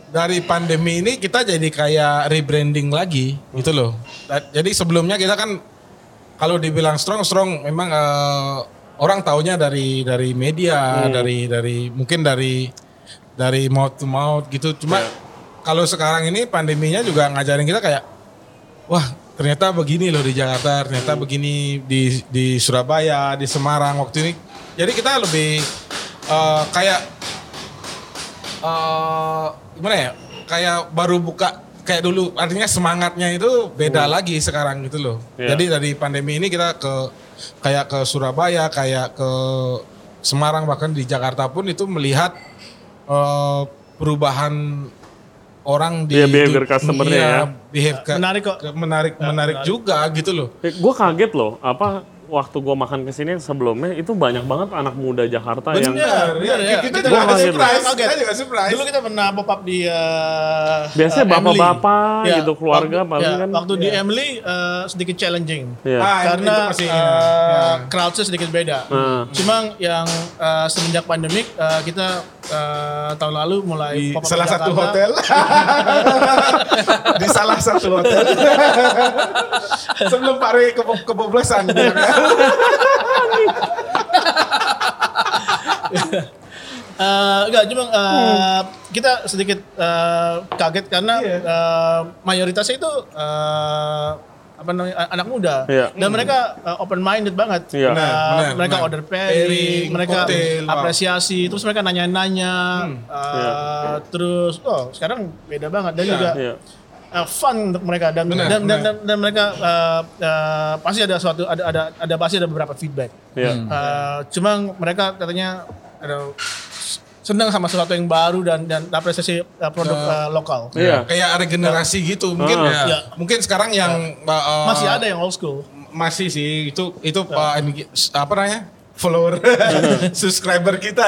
dari pandemi ini kita jadi kayak rebranding lagi gitu loh. Da- Jadi sebelumnya kita kan kalau dibilang strong strong memang eh, orang taunya dari dari media, dari dari mungkin dari dari mouth to mouth gitu. Cuma kalau sekarang ini pandeminya juga ngajarin kita kayak wah ternyata begini loh di Jakarta, ternyata begini di di Surabaya, di Semarang waktu ini. Jadi kita lebih eh, kayak eh gimana ya? Kayak baru buka kayak dulu. Artinya semangatnya itu beda lagi sekarang gitu loh. Iya. Jadi dari pandemi ini kita ke kayak ke Surabaya, kayak ke Semarang bahkan di Jakarta pun itu melihat eh, perubahan orang di Iya, behavior di- customer-nya iya, ya. behave ke- Menarik kok. ke- menarik menarik juga gitu loh. Eh, gue kaget loh, apa waktu gue makan ke sini sebelumnya itu banyak banget anak muda Jakarta yang Bener, bener ya. ya. Kita juga kaget. surprise. Kaget. Kita juga surprise. Dulu kita pernah pop up di eh, biasanya eh, bapak-bapak Emily. gitu keluarga waktu, paling ya, kan. Waktu di Emily eh, sedikit challenging. Iya. Ah, Karena itu eh, Ya. crowd-nya sedikit beda. Hmm. Cuma yang eh, semenjak pandemik eh, kita eh, tahun lalu mulai di pop salah di satu hotel. di salah satu hotel. Sebelum Pak Rey kebo- keboblosan. Eh, enggak, cuma eh, kita sedikit eh, kaget karena Iya. eh, mayoritasnya itu eh, apa namanya anak muda Iya. dan mereka open minded banget. Iya. Eh, Benar, benar, mereka benar. order pairing, Pairing, mereka cocktail, wow. apresiasi, terus mereka nanya-nanya, Hmm. eh, Iya. terus oh sekarang beda banget dan Iya. juga Iya. uh, fun untuk mereka dan Benar, dan, dan, benar. dan, dan mereka uh, uh, pasti ada suatu ada ada ada pasti ada beberapa feedback. Iya. Uh, cuma mereka katanya ada senang sama sesuatu yang baru dan dan apresiasi uh, produk uh, lokal. Iya. Kayak ada generasi gitu. Mungkin Ah. Iya. mungkin sekarang yang uh, Masih ada yang old school. masih sih itu itu Pak apa namanya? Follower subscriber kita.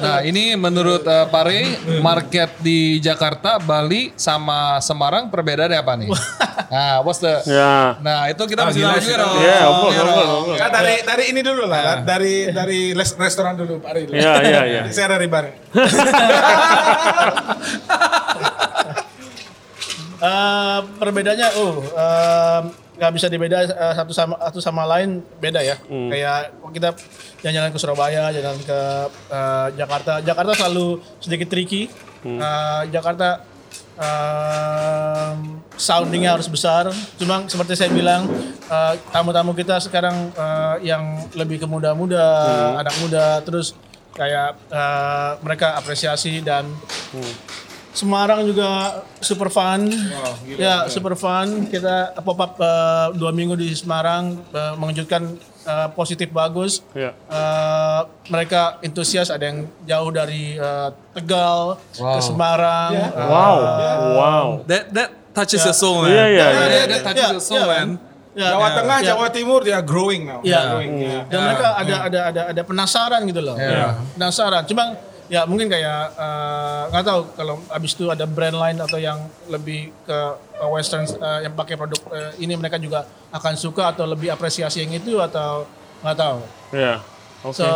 Nah ini menurut uh, Pare, market di Jakarta, Bali, sama Semarang perbedaannya apa nih? Nah, what's the... Ya. Nah itu kita Ah, mesti tahu juga dong. Iya, course, Iya. Nah, dari dari ini dulu lah, dari dari les- restoran dulu Pak Ari. dulu. Iya, iya, iya. Saya dari bar. Eh, perbedaannya, oh, eh, nggak bisa dibeda eh, satu sama satu sama lain beda ya. Kayak kita jalan-jalan ke Surabaya, jalan ke eh, Jakarta. Jakarta selalu sedikit tricky. Eh, Jakarta eh, soundingnya harus besar. Cuma seperti saya bilang, eh, tamu-tamu kita sekarang eh, yang lebih ke muda-muda, anak muda, terus kayak eh, mereka apresiasi dan Semarang juga super fun. ya, super fun. Kita pop up eh, dua minggu di Semarang eh, mengejutkan eh, positif bagus. Ya. Eh, mereka antusias ada yang jauh dari eh, Tegal ke Semarang. Eh, Wow. Wow. That, that touches your soul, man. Iya, iya, Yeah, iya. yeah, that touches Yeah, your soul, yeah, man. ya, Jawa Tengah, ya. Jawa Timur dia growing now. Iya. Growing, ya. Dan mereka ada ada ada ada penasaran gitu loh. Penasaran. Cuma ya mungkin kayak eh, nggak tahu kalau abis itu ada brand lain atau yang lebih ke ke western eh, yang pakai produk eh, ini mereka juga akan suka atau lebih apresiasi yang itu atau nggak tahu. Ya. Oke. So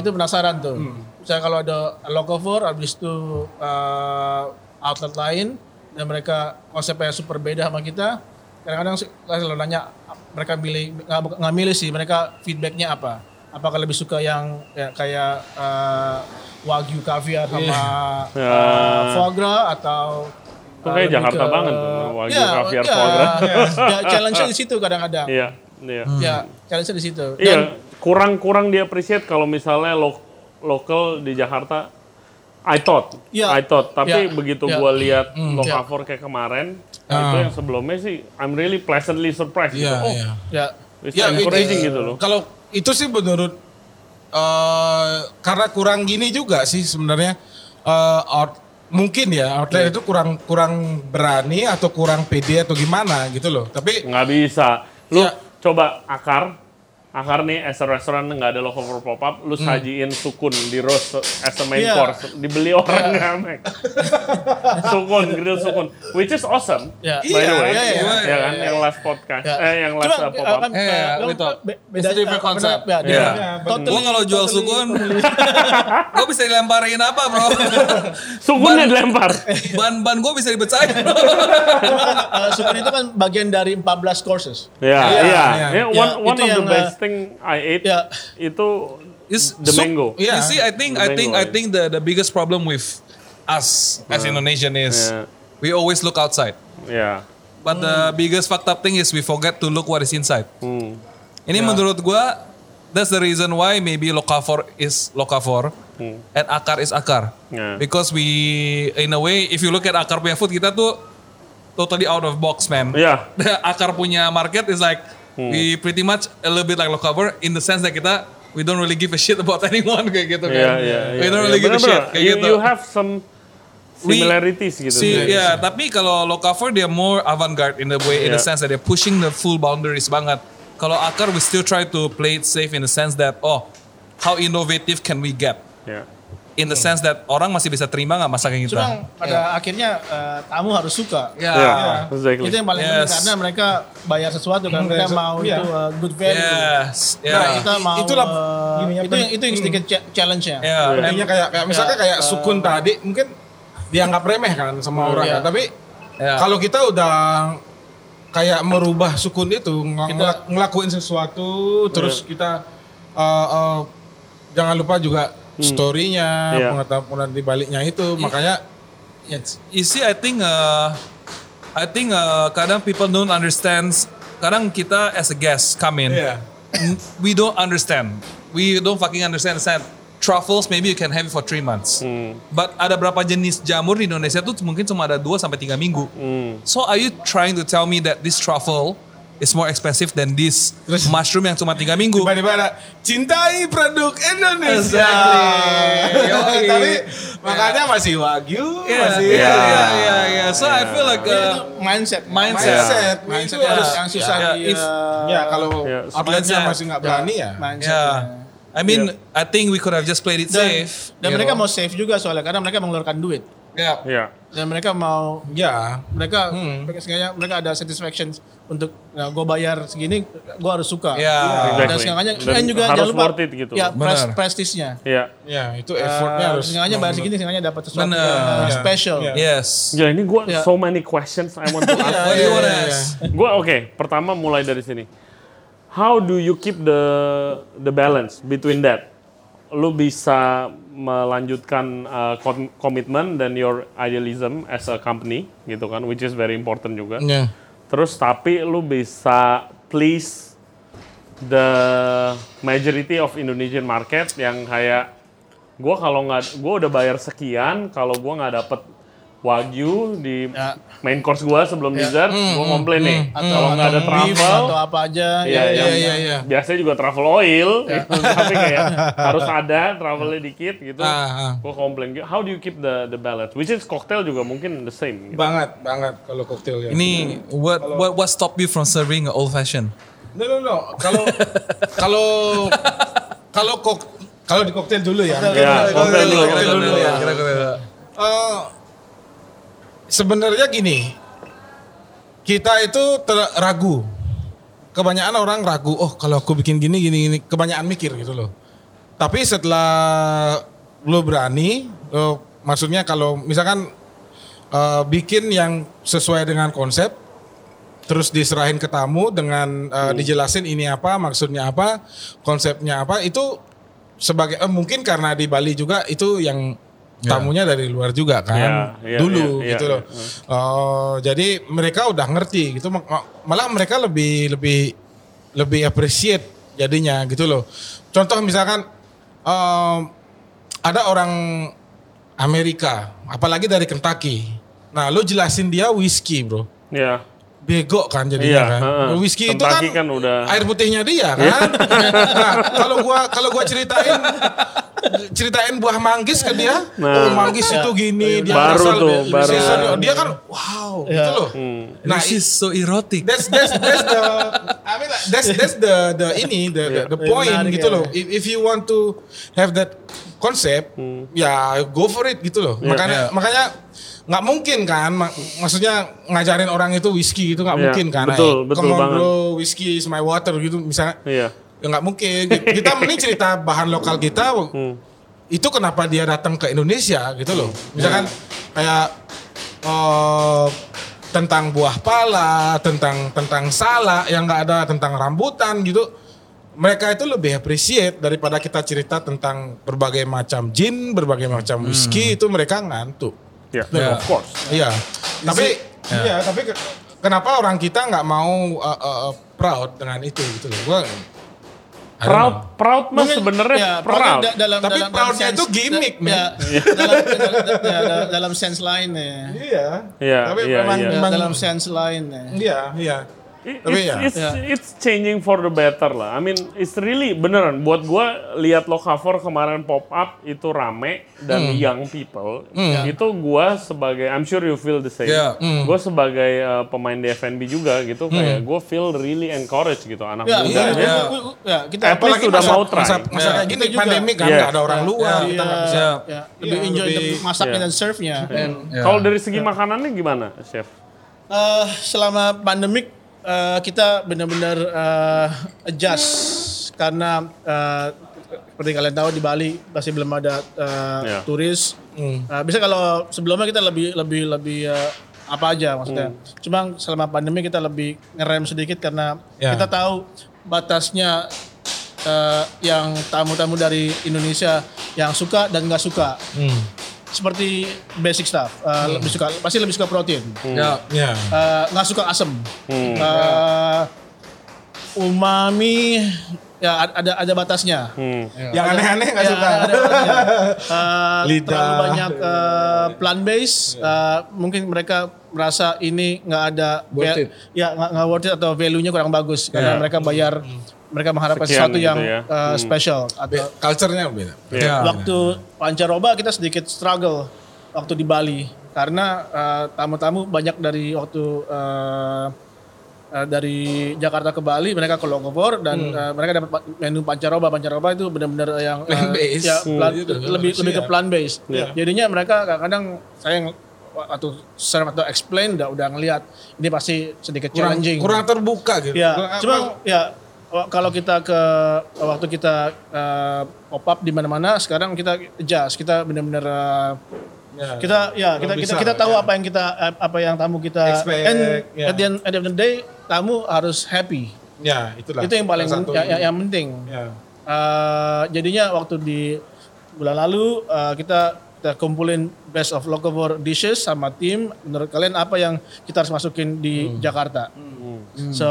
itu penasaran tuh. Misalnya kalau ada Locavor, habis itu uh, outlet lain dan mereka konsepnya super beda sama kita. Kadang-kadang sih kalau nanya mereka milih nggak milih sih, mereka feedbacknya apa? Apakah lebih suka yang ya, kayak uh, wagyu caviar sama Ya. uh, foie gras atau Itu uh, kayak Jakarta ke- banget tuh, wagyu Ya, caviar ya, foie gras. ya, challenge-nya di situ kadang-kadang. Iya. Iya. Ya, challenge-nya di situ. Dan- Iya, kurang-kurang dia appreciate kalau misalnya lo lokal di Jakarta. I thought, Iya. I thought. Tapi Iya. begitu Iya. gua lihat Hmm, Lokavor kayak kemarin, Ah. itu yang sebelumnya sih, I'm really pleasantly surprised. Iya, gitu. Oh, iya. ya, it's Ya, encouraging itu- gitu loh. Kalau itu sih menurut eh karena kurang gini juga sih sebenarnya eh, out- mungkin ya outlet itu kurang kurang berani atau kurang pede atau gimana gitu loh. Tapi Nggak bisa. Lu Iya. coba akar, akar nih as a restoran nggak ada Lokavor pop up, lu sajiin sukun di roast as a main Iya. course, dibeli orang nggak Mek? sukun, grill sukun, which is awesome. ya. By the way, Iya, iya, iya. ya kan, yang last podcast, Ya. eh yang last Cuma, uh, pop up. kan, ya, lo- itu. beda different concept. benar, ya, Iya. dia- totally- Gua kalau jual totally- sukun, gua bisa dilemparin apa bro? Sukunnya dilempar. Ban-ban gua bisa dipecahin. Eh, sukun itu kan bagian dari 14 courses. Ya, Iya, iya. iya. Ya, one Ya, one itu of the yang, best thing I ate ya. itu Is the soup- mango. Iya. You see, I think, The I think, I yeah. think the the biggest problem with us as Indonesian is Yeah. we always look outside, Ya. but the biggest fucked up thing is we forget to look what is inside. Hmm. Ini menurut gua, that's the reason why maybe Lokavor is Lokavor and Akar is Akar. Yeah. Because we, in a way, if you look at Akar punya food, kita tuh totally out of box, man. Yeah. Akar punya market is like, we pretty much a little bit like Lokavor in the sense that kita, we don't really give a shit about anyone kayak gitu Iya, kan. iya, We iya. don't really give a shit kayak You, gitu. you have some We- similarities gitu. Si, ya, tapi kalau Lokavor dia more avant-garde in the way, in the Yeah. sense that they're pushing the full boundaries banget. Kalau Akar, we still try to play it safe in the sense that, oh, how innovative can we get? Ya. In the sense that orang masih bisa terima nggak masakan kita? Cuma pada akhirnya eh, tamu harus suka. Ya. Ya, exactly. Itu yang paling penting Yes. karena mereka bayar sesuatu kan. Mereka mau Iya. itu eh, good value. Yes. Ya. Nah, kita mau itulah gini ya, itu yang itu yang sedikit cha- challenge-nya. Ya. Intinya kayak kayak misalnya kayak sukun tadi mungkin dianggap remeh kan sama orang Iya. kan. Tapi Ya. kalau kita udah kayak merubah sukun itu ng- ngel- ngelakuin sesuatu terus kita uh, uh, jangan lupa juga story-nya, Iya. pengetahuan di baliknya itu. Makanya You see, I think, uh, I think uh, kadang people don't understand. Kadang kita as a guest come in, n- we don't understand. We don't fucking understand. understand. Truffles maybe you can have it for three months. But ada berapa jenis jamur di Indonesia tuh mungkin cuma ada 2 sampai 3 minggu. So are you trying to tell me that this truffle is more expensive than this Terus- mushroom yang cuma 3 minggu? tiba-tiba ada cintai produk Indonesia. Yoi. Tapi makanya masih wagyu, Yeah, masih yeah, yeah, yeah, yeah. So I feel like uh, mindset. mindset. mindset, Mindset yang- harus yang susah Ya, di eh, ya kalau Ya, outletnya mindset. masih nggak berani ya. mindset. Ya. I mean, I think we could have just played it Dan, safe. dan mereka know. mau save juga soalnya karena mereka mengeluarkan duit. Ya, Iya. Dan mereka mau ya. mereka mereka sengaja mereka ada satisfaction untuk nah, gue bayar segini gue harus suka Ya. dan Exactly. sengaja Dan dan juga harus jangan lupa worth it gitu. ya pres, Benar. prestisnya Iya. Ya, itu effortnya Eh, harus. sengaja bayar segini sengaja dapat sesuatu yang uh, Ya. special Ya. Yes. Ya ini gue Ya. so many questions I want to ask. What do you want to ask? Gue oke, pertama mulai dari sini. How do you keep the the balance between that? Lu bisa melanjutkan uh, kom- komitmen dan your idealism as a company gitu kan, which is very important juga. Ya. Terus tapi lu bisa please the majority of Indonesian market yang kayak gua kalau nggak gua udah bayar sekian kalau gua nggak dapet wagyu di Ya. main course gua sebelum dessert gua komplain nih kalau nggak ada travel atau apa aja Iya, ya, iya, ya, iya, iya. biasanya juga travel oil tapi kayak harus ada travelnya dikit gitu Ah, ah. gua komplain how do you keep the the balance which is cocktail juga mungkin the same gitu. Banget, banget kalau koktail ya. Ini what what what stop you from serving old fashion? No, no, no. Kalau kalau kalau kok kalau di koktail dulu ya. Ya, koktail dulu, Koktail koktail dulu dulu. ya. Kira-kira. Eh, sebenarnya gini, kita itu ragu. Kebanyakan orang ragu, oh kalau aku bikin gini, gini, gini. Kebanyakan mikir gitu loh. Tapi setelah lo berani, lo, maksudnya kalau misalkan eh, bikin yang sesuai dengan konsep, terus diserahin ke tamu dengan eh, dijelasin ini apa, maksudnya apa, konsepnya apa, itu sebagai eh, mungkin karena di Bali juga itu yang tamunya dari luar juga kan Ya, ya, dulu ya, ya, gitu loh. Oh, jadi mereka udah ngerti gitu ma- ma- malah mereka lebih lebih lebih appreciate jadinya gitu loh. Contoh misalkan em, ada orang Amerika, apalagi dari Kentucky. Nah, lu jelasin dia whisky, Bro. ya Bego kan jadinya Iya, kan. heeh. Whisky itu kan, kan udah- air putihnya dia kan. nah, kalau gua kalau gua ceritain ceritain buah manggis ke dia, Nah. oh manggis itu gini, dia Baru asal tuh, baru. season- dia kan wow gitu loh. Nah, Nah, This is so erotic. that's that's that's the I mean like, that's that's the the ini the the, the point menarik gitu ya. loh. If, if you want to have that concept, ya go for it gitu loh. Makanya makanya nggak mungkin kan, mak- maksudnya ngajarin orang itu whisky gitu nggak Iya, mungkin kan. betul, Eh, betul come on banget. bro, whisky is my water gitu misalnya. iya Ya nggak mungkin. Kita mending cerita bahan lokal kita. Itu kenapa dia datang ke Indonesia gitu loh. Misalkan kayak eh, tentang buah pala, tentang tentang salak yang nggak ada tentang rambutan gitu. Mereka itu lebih appreciate daripada kita cerita tentang berbagai macam gin, berbagai macam whisky itu mereka ngantuk. Ya Ya. of course Iya. Tapi iya, tapi ke- kenapa orang kita nggak mau uh, uh, uh, proud dengan itu gitu loh. Gua proud proud mah sebenarnya ya, proud da- dalam, Tapi dalam, proudnya dalam itu sense- gimmick, da- ya, dalam, dalam, dalam, dalam sense lain ya. Iya. Iya, Tapi iya, memang, iya. Ya, memang dalam sense lain ya. iya, iya. It- Tapi it's, ya. it's, Ya. it's changing for the better lah. I mean, it's really beneran. Buat gua lihat lo cover kemarin pop up itu rame dan Hmm. young people. Itu gua sebagai, I'm sure you feel the same. Ya. Hmm. Gua sebagai uh, pemain di FNB juga gitu, kayak gua feel really encouraged gitu anak Ya, muda. ya, dia ya, ya, kita At least udah mau try. Masa, masa kayak gini Kita juga. pandemi kan nggak ada orang luar, Iya, kita nggak bisa. ya, lebih Iya, enjoy lebih- the masaknya Iya. dan serve-nya. Ya. Kalau dari segi makanannya gimana, chef? Eh, selama pandemik eh, kita benar-benar eh, adjust karena eh, seperti kalian tahu di Bali masih belum ada eh, Ya. turis. Eh, bisa kalau sebelumnya kita lebih lebih lebih eh, apa aja maksudnya. Cuma selama pandemi kita lebih ngerem sedikit karena Ya. kita tahu batasnya eh, yang tamu-tamu dari Indonesia yang suka dan nggak suka. Seperti basic stuff, eh, lebih suka pasti lebih suka protein. Ya. Iya. Eh, nggak suka asem. Eh, umami ya ad- ada ada batasnya. Yang aneh-aneh nggak Ya, suka. ada batasnya. Eh, Lidah. terlalu banyak eh, plant base, eh, mungkin mereka merasa ini nggak ada Worth it. ya nggak worth it atau value-nya kurang bagus karena Ya. mereka bayar mereka mengharapkan Sekian sesuatu gitu yang ya. eh, special atau Culture-nya beda. Ya. waktu pancaroba kita sedikit struggle waktu di Bali karena eh, tamu-tamu banyak dari waktu eh, eh, dari Jakarta ke Bali mereka ke Longobor dan eh, mereka dapat pa- menu pancaroba pancaroba itu benar-benar yang Plant based. ya, Hmm. plan- Gitu, lebih harusnya lebih ke ya. plant based jadinya mereka kadang-kadang saya atau serve atau explain udah udah ngelihat ini pasti sedikit kurang, challenging kurang terbuka gitu. Ya, cuma ya kalau kita ke waktu kita eh, pop up di mana-mana, sekarang kita adjust, kita benar-benar eh, Ya. kita ya kita bisa, kita kita tahu ya. apa yang kita eh, apa yang tamu kita Expect, and ya. at the end, at the end of the day tamu harus happy. ya itulah. Itu yang paling salah satu ya- ya- ini. yang penting. Ya. Eh, jadinya waktu di bulan lalu eh, kita kita kumpulin best of locavore dishes sama tim. Menurut kalian apa yang kita harus masukin di Hmm. Jakarta? So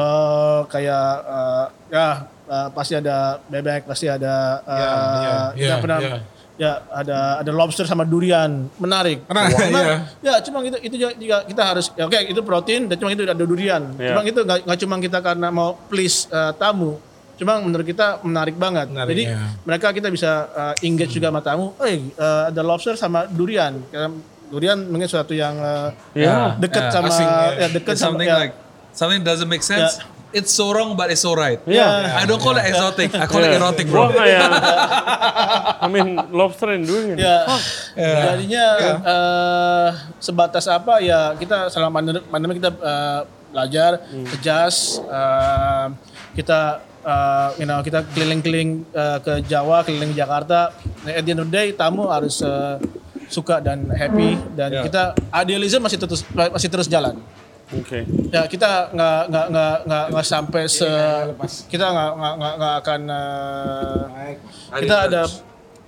kayak eh, ya eh, pasti ada bebek, pasti ada eh, Ya, ya, kita ya, pernah ya. ya ada ada lobster sama durian menarik. Karena- Cuma, ya. ya cuma itu itu juga, kita harus ya, oke itu protein dan cuma itu ada durian. Ya. Cuma itu nggak cuma kita karena mau please eh, tamu. Cuma menurut kita menarik banget. Menarik, Jadi ya. mereka kita bisa uh, engage juga sama tamu. Eh uh, ada lobster sama durian. Karena durian mungkin suatu yang uh, Ya. dekat Ya, sama asing, ya. ya dekat sama something ya. like something doesn't make sense. It's so wrong, but it's so right. Ya. I don't call it exotic. I call it Yeah. erotic, Gua bro. kayak, I mean lobster and durian. Ya, jadinya eh, sebatas apa ya kita selama pandemi- kita eh, belajar, adjust, eh, kita eh, you know kita keliling-keliling eh, ke Jawa, keliling Jakarta. Nah, At the end of the day tamu harus eh, suka dan happy dan kita idealism masih terus masih terus jalan. Oke. Ya kita nggak nggak nggak nggak nggak sampai se kita nggak nggak nggak nggak akan eh, kita ada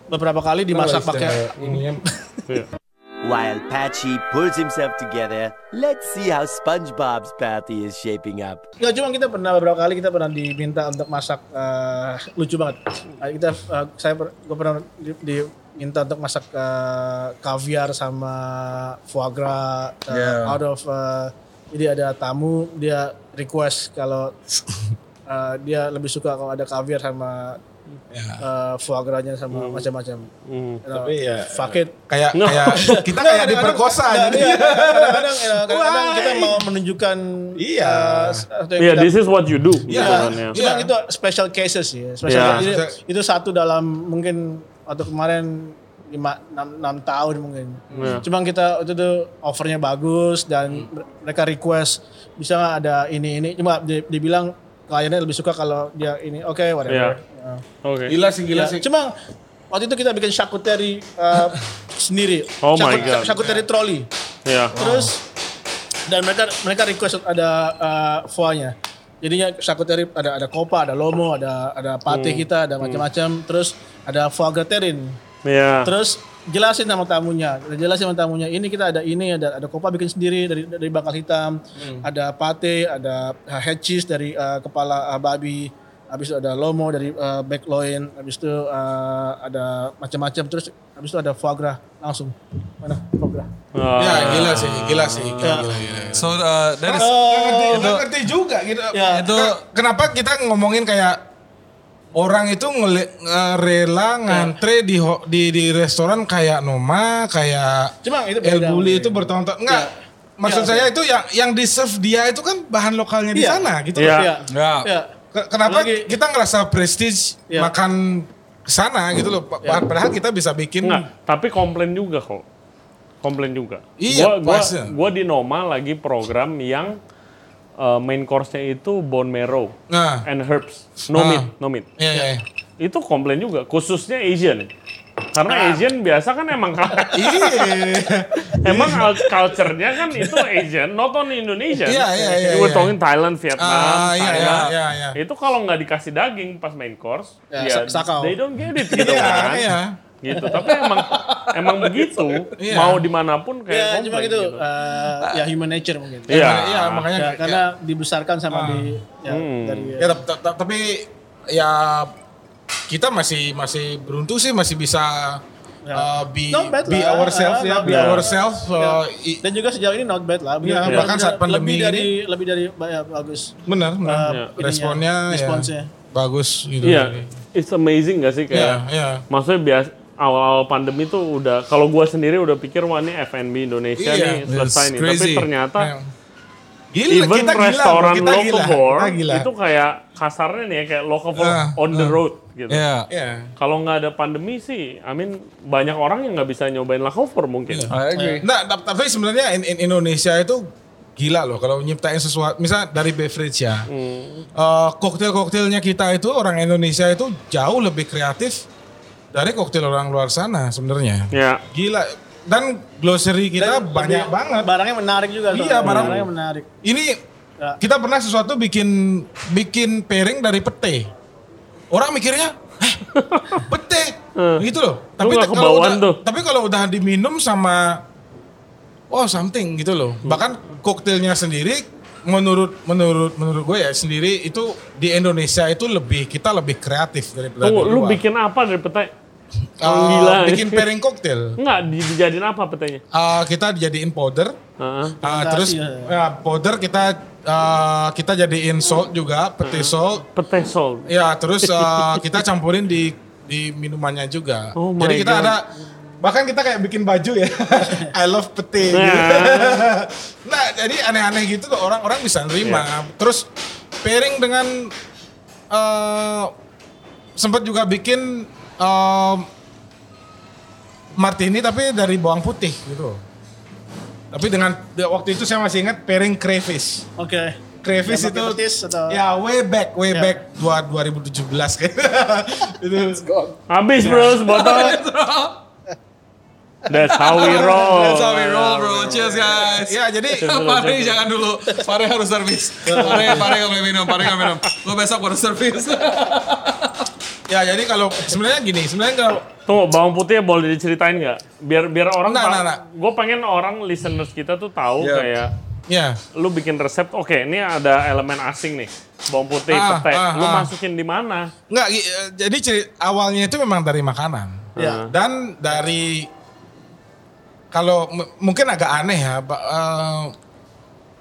beberapa kali dimasak pakai ininya Iya. While Patchy pulls himself together, let's see how SpongeBob's party is shaping up. Nggak cuma kita pernah beberapa kali kita pernah diminta untuk masak eh, lucu banget. Eh, Kita eh, saya per- gue pernah di- diminta untuk masak eh, kaviar sama foie gras eh, Yeah. out of eh, jadi ada tamu dia request kalau eh, dia lebih suka kalau ada kaviar sama eh, foie gras-nya sama macam-macam. Hmm. You know, Tapi ya, fuck it. kayak kayak kita kayak diperkosa Nggak, jadi iya, kadang-kadang ya, kadang-kadang kita mau menunjukkan Iya. yang Yeah, this is what you do. Iya, gitu kan, ya. cuma itu special cases ya. Special Iya. cases. Jadi, itu satu dalam mungkin waktu kemarin lima enam, enam tahun mungkin. Iya. Cuma kita itu tuh offernya bagus dan mereka request bisa nggak ada ini ini. Cuma di- dibilang kliennya lebih suka kalau dia ini oke whatever. Iya. Ya. Oke. gila sih gila Ya, sih Cuma waktu itu kita bikin charcuterie uh, sendiri. Oh my Charcut- God. Charcuterie trolley. Ya. Terus dan mereka mereka request ada uh, foie-nya. Jadinya charcuterie ada ada kopa, ada lomo, ada ada pate Hmm. kita, ada macam-macam. Terus ada foie gras terrine. Ya. Terus jelasin sama tamunya, jelasin sama tamunya. Ini kita ada ini, ada ada kopa bikin sendiri dari dari bangkal hitam, ada pate, ada uh, head cheese dari uh, kepala uh, babi, habis itu ada lomo dari uh, back loin, habis itu uh, ada macam-macam. Terus habis itu ada foie gras langsung. Mana foie gras? Ah. ya gila sih gila sih gila, gila, gila. So uh, that is Nggak ngerti, nggak ngerti juga gitu. Ya. itu kenapa kita ngomongin kayak orang itu ngele, nge- rela ngantre di, di di restoran kayak Noma, kayak Cuma itu El. Bulli itu bertahun-tahun. Enggak. Maksud Ya, saya itu yang yang di serve dia itu kan bahan lokalnya di Iya. sana gitu. Iya. loh. Ya. Ya. Ya. Ke- Kenapa Lagi- kita ngerasa prestige Iya. makan ke sana gitu loh. Pa- Padahal kita bisa bikin Enggak, tapi komplain juga kok. Komplain juga. Iya, gua, gua, gua di Noma lagi program yang uh, main course-nya itu bone marrow Nah, and herbs. No Ah. meat, no meat. iya iya. iya. Itu komplain juga, khususnya Asian. Karena Asian biasa kan emang Iya. emang culture-nya kan itu Asian, not only Indonesian. Iya, iya, iya, We're iya. talking Thailand, Vietnam, Ah, iya, Thailand. iya, iya, iya. Itu kalau nggak dikasih daging pas main course, Ya, ya, sakau. they don't get it gitu Iya, kan. iya. Gitu. Tapi emang emang begitu, Iya. mau di mana pun kayak Ya, cuma komplain gitu, gitu. eh, ya human nature mungkin. Iya. Iya, makanya Ya, karena dibesarkan sama di ya, Hmm. dari Ya, tap- tapi ya kita masih masih beruntung sih masih bisa uh, be Not bad be lah. ourselves Ah, ya, be bad. ourselves. uh, i- dan juga sejauh ini not bad lah. Iya, Lebih- bahkan saat pandemi lebih dari lebih dari ya, bagus. benar, benar. Uh, Iya. ininya, Responnya responsnya. ya bagus gitu. Iya, it's amazing gak sih kayak iya. maksudnya biasa awal pandemi tuh udah kalau gua sendiri udah pikir wah ini F&B Indonesia Iya, nih selesai nih crazy. tapi ternyata Iya. Gila, even kita gila, restoran bro. kita gila, locavore kita gila. itu kayak kasarnya nih ya kayak locavore Ah, on the road gitu. Yeah. Iya. Kalau nggak ada pandemi sih, I mean banyak orang yang nggak bisa nyobain locavore mungkin. Iya. I agree. Nah, tap- tapi sebenarnya in, in Indonesia itu gila loh kalau nyiptain sesuatu. Misal dari beverage ya, Eh, koktail-koktailnya kita itu orang Indonesia itu jauh lebih kreatif dari koktail orang luar sana sebenarnya. Ya. Gila. Dan glossary kita Dan banyak banget. Barangnya menarik juga. Iya, barang- barangnya menarik. Ini Ya. kita pernah sesuatu bikin bikin pairing dari pete. Orang mikirnya, "Heh, pete, gitu loh. Tapi kalau udah, tuh. tapi kalau udah diminum sama, oh something gitu loh. Hmm. Bahkan koktailnya sendiri, menurut menurut menurut gue ya sendiri itu di Indonesia itu lebih kita lebih kreatif daripada Tunggu, di lu luar. bikin apa dari petai? Eh, gila. bikin pairing koktail. Enggak, di- dijadiin apa petainya? Eh, kita dijadiin powder, Heeh. Ah, terus ya. ya, powder kita eh, kita jadiin salt juga, pete salt. Petai salt. Ya, terus eh, kita campurin di di minumannya juga. Oh Jadi kita God. ada bahkan kita kayak bikin baju ya. I love pete. gitu. Nah. nah, jadi aneh-aneh gitu tuh orang-orang bisa nerima. Iya. Terus pairing dengan eh sempat juga bikin em, martini tapi dari bawang putih gitu. Tapi dengan waktu itu saya masih ingat pairing crayfish. Oke. Crayfish Yang itu petis atau- ya way back, way Ya. back dua 2017 kayak itu. Habis bro, sebotol. That's how we roll. That's how we roll, bro. Cheers, guys. Ya jadi Pare jangan dulu. Pare harus servis. Pare, Pare nggak boleh minum. Pare nggak minum. Gue besok baru servis. ya jadi kalau sebenarnya gini, sebenarnya kalau Tunggu, bawang putihnya boleh diceritain nggak? Biar biar orang tahu. nggak, nggak. Gue pengen orang listeners kita tuh tahu Iya. kayak ya lu bikin resep. Oke, ini ada elemen asing nih, bawang putih, Ah, petai. ah, lu ah. masukin di mana? nggak i- eh, jadi ceri- awalnya itu memang dari makanan. Ya. Dan dari kalau m- mungkin agak aneh ya,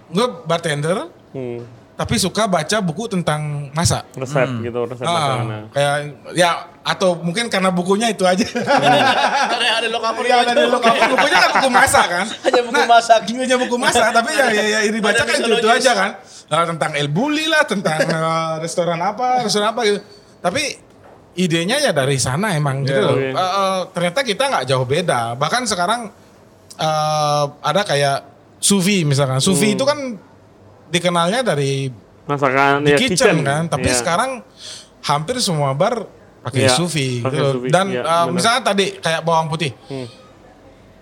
gue bartender Hmm, tapi suka baca buku tentang masak. resep gitu, resep Ah, kayak ya atau mungkin karena bukunya itu aja. Karena ada lokapur Iya ada di lokal bukunya kan buku masak kan. Hanya buku masak. Hanya buku masak tapi ya ya, ya ini baca kan itu, aja kan. Nah, tentang El Bulli lah, tentang eh, restoran apa, restoran apa gitu. Tapi idenya ya dari sana emang gitu Iya, loh. oke. Eh, eh, ternyata kita nggak jauh beda. Bahkan sekarang eh, ada kayak sufi misalkan. Sufi Hmm. itu kan dikenalnya dari Masakan di ya kitchen, kan. Tapi Iya. sekarang hampir semua bar pakai Iya, sufi gitu. sufi, Dan iya, uh. Hmm. misalnya tadi kayak bawang putih.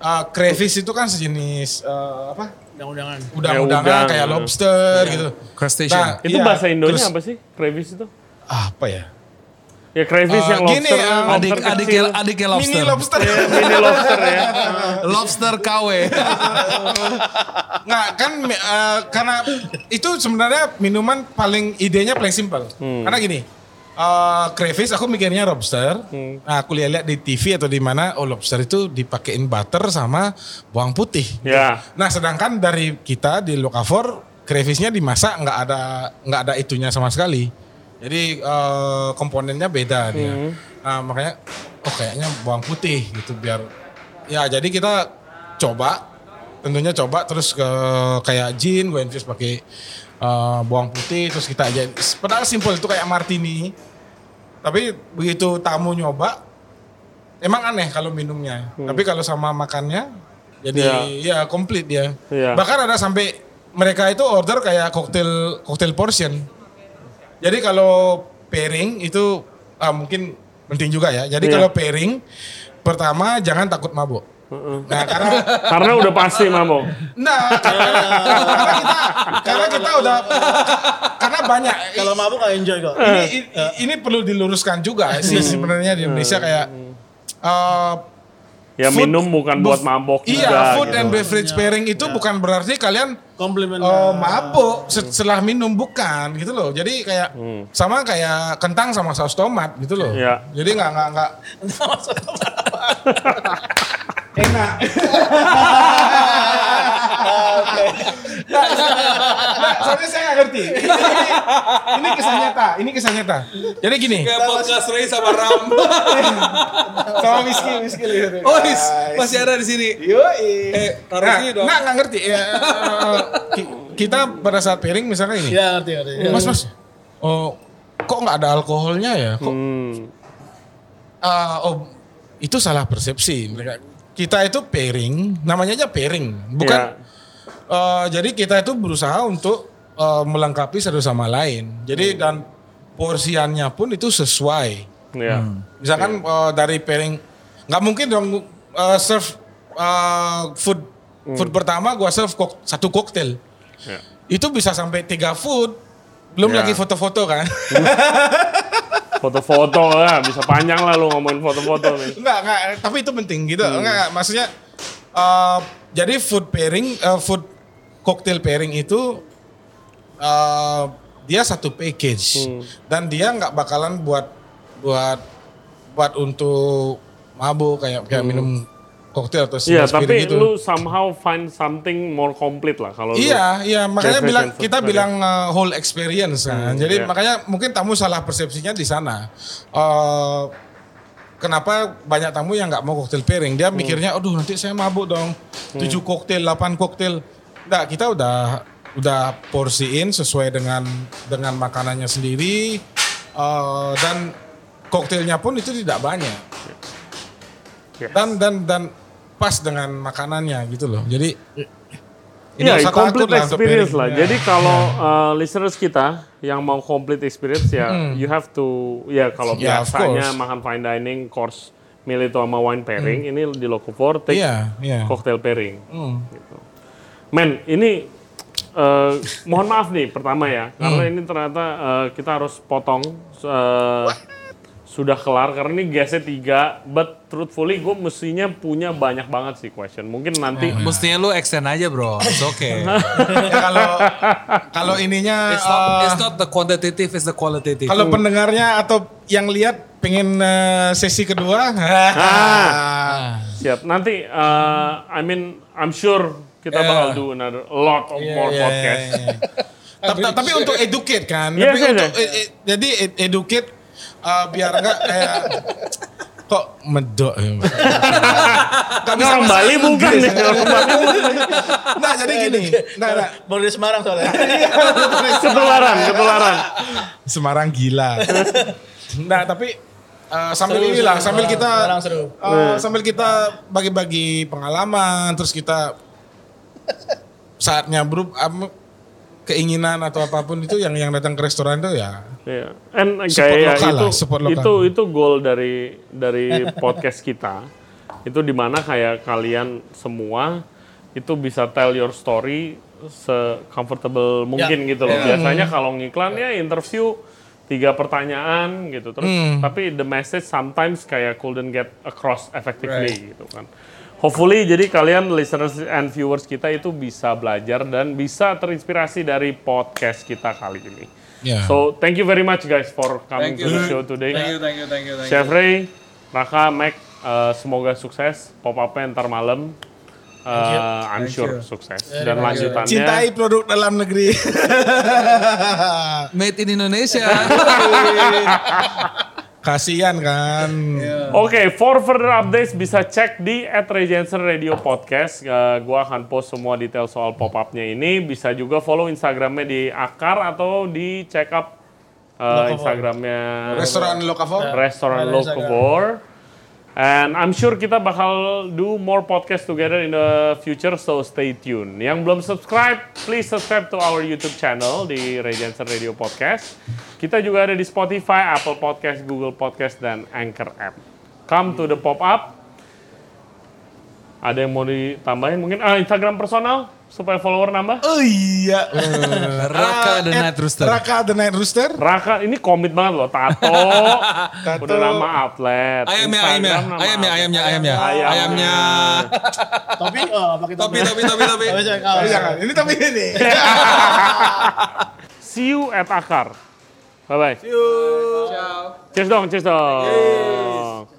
Uh, crayfish itu kan sejenis uh, apa? Udang-udangan. Udang-udangan udang, kayak iya. lobster gitu. Crustacean. Itu iya, bahasa Indonya terus- apa sih? Crayfish itu? Apa ya? Ya crayfish Eh, yang gini, lobster, eh, lobster Adik, adik, kecil. adiknya Mini lobster. lobster. Iya, mini lobster ya. lobster KW. Nggak kan uh, karena itu sebenarnya minuman paling idenya paling simpel. Hmm. Karena gini, uh, crayfish aku mikirnya lobster. Hmm. Nah, aku lihat-lihat di TV atau di mana, oh lobster itu dipakein butter sama bawang putih. Ya. Nah, sedangkan dari kita di Lokavor crayfishnya dimasak nggak ada nggak ada itunya sama sekali. Jadi eh, komponennya beda dia. Hmm. Nah, makanya oh kayaknya bawang putih gitu biar ya jadi kita coba tentunya coba terus ke kayak gin gue infuse pakai eh, bawang putih terus kita aja padahal simpel itu kayak martini. Tapi begitu tamu nyoba emang aneh kalau minumnya. Tapi kalau sama makannya jadi ya komplit dia. Iya. Bahkan ada sampai mereka itu order kayak cocktail cocktail portion. Jadi kalau pairing itu ah, mungkin penting juga ya. Jadi Iya. kalau pairing pertama jangan takut mabuk. Nah karena Karena udah pasti mabok. nah karena, karena kita karena kita udah karena banyak Kalau mabuk nggak enjoy kok. ini ini, ini perlu diluruskan juga sih sebenarnya di Indonesia kayak eh, Ya Food- minum bukan buat mabok iya juga. food gitu. and beverage pairing itu bukan berarti kalian Komplimen. Oh, mabuk se- setelah minum bukan gitu loh. Jadi kayak sama kayak kentang sama saus tomat gitu loh. Iya. Jadi nggak nggak nggak enak. Nggak, soalnya saya nggak ngerti. Ini, kisah nyata. Ini kisah nyata. Jadi gini, Kayak podcast Ray sama Ram. sama whisky whisky gitu. Oh, is- masih ada di sini. Yoi. Eh, taruh Nah, sini dong. nggak nggak ngerti. Ya, eh, ki- kita pada saat pairing misalnya ini. Ya ngerti ngerti. Mas mas, oh kok nggak ada alkoholnya ya? Kok Hmm. Ah, oh itu salah persepsi mereka. Kita itu pairing, namanya aja pairing, bukan. Ya. Eh, jadi kita itu berusaha untuk eh, melengkapi satu sama lain. Jadi dan porsiannya pun itu sesuai. Ya. Misalkan eh, dari pairing, nggak mungkin dong eh, serve eh, food food pertama gua serve kok, satu koktail. Ya. Itu bisa sampai tiga food. Belum Ya. lagi foto-foto kan? Foto-foto lah, bisa panjang lah lu ngomongin foto-foto nih. Enggak, enggak, tapi itu penting gitu. Hmm. Enggak, enggak, maksudnya eh, jadi food pairing, eh, food cocktail pairing itu eh, dia satu package Hmm. dan dia nggak bakalan buat buat buat untuk mabuk kayak kayak minum koktail atau Hmm. Iya, spirit tapi gitu. lu somehow find something more complete lah kalau. Iya, iya makanya bilang kita bilang uh, whole experience kan. Jadi iya. makanya mungkin tamu salah persepsinya di sana. Uh, kenapa banyak tamu yang nggak mau cocktail pairing? Dia mikirnya, aduh nanti saya mabuk dong. 7 koktail, 8 koktail. Enggak, kita udah udah porsiin sesuai dengan dengan makanannya sendiri uh, dan koktailnya pun itu tidak banyak. Yes. Dan dan dan pas dengan makanannya gitu loh. Jadi Iya, usah takut complete lah experience lah. Ya. Jadi kalau uh, listeners kita yang mau complete experience ya, you have to ya kalau Ya, of biasanya makan fine dining course meal itu sama wine pairing, ini di Locavor take Iya, iya. cocktail pairing. Hmm. Gitu. Men, ini eh, mohon maaf nih pertama ya, karena Hmm. ini ternyata eh, kita harus potong eh, sudah kelar karena ini gasnya tiga, but truthfully gue mestinya punya banyak banget sih question. Mungkin nanti Mestinya lu extend aja bro, it's okay. Ya, kalau kalau ininya it's, not, eh, it's not the quantitative, it's the qualitative. kalau pendengarnya atau yang lihat pengen eh, sesi kedua siap. Nanti eh, I mean I'm sure kita bakal do another lot of more Iya, podcast. iya, iya. tapi, tapi untuk educate kan Yes, tapi yes, untuk yes. eh, eh, jadi ed- educate eh, biar enggak kayak kok medok ya? Nggak Ini orang Bali bukan nih. Orang Bali bukan. nah jadi gini nah, nah, Baru dari Semarang soalnya. Ketularan, ketularan. Semarang gila nah tapi eh, sambil Seru, inilah seru. sambil kita Semarang seru. eh, sambil kita bagi-bagi pengalaman terus kita saatnya am- keinginan atau apa pun itu yang yang datang ke restoran itu ya Iya. And kayak lokal itu lah, itu itu goal dari dari podcast kita. Itu di mana kayak kalian semua itu bisa tell your story se comfortable mungkin gitu loh. Biasanya kalau ngiklan ya interview tiga pertanyaan gitu terus tapi the message sometimes kayak couldn't get across effectively gitu kan. Hopefully jadi kalian listeners and viewers kita itu bisa belajar dan bisa terinspirasi dari podcast kita kali ini. ya So thank you very much guys for coming Thank to the show today. Thank you, thank you, thank you, thank Chef you. Ray, Raka, Mac, uh, semoga sukses. Pop up-nya ntar malam. Uh, I'm Thank sure you. sukses. Dan lanjutannya. cintai produk dalam negeri Made in Indonesia. kasihan kan Oke, for further updates bisa cek di at Regency Radio Podcast. Uh, gua akan post semua detail soal pop-up-nya ini. Bisa juga follow Instagramnya di Akar atau di check up uh, Instagramnya restoran Lokavor Restoran. Locavor. And I'm sure kita bakal do more podcast together in the future, so stay tuned. Yang belum subscribe, please subscribe to our YouTube channel di Regency Radio Podcast. Kita juga ada di Spotify, Apple Podcast, Google Podcast, dan Anchor App. Come to the pop-up. Ada yang mau ditambahin mungkin? Ah, Instagram personal supaya follower nambah? oh iya Raka the Ah, Night Rooster. Raka the Night Rooster Raka, ini komit banget loh. Tato, udah nama outlet. Ayamnya, Instagram ayamnya, ayamnya, ayamnya, ayamnya, Ayamnya. ayamnya. Topi, oh pakai Topi, topi, topi, topi. Topi Oh, jangan ini tapi ini See you at Akar. Bye bye. See you. Ciao. Cheers dong, cheers dong.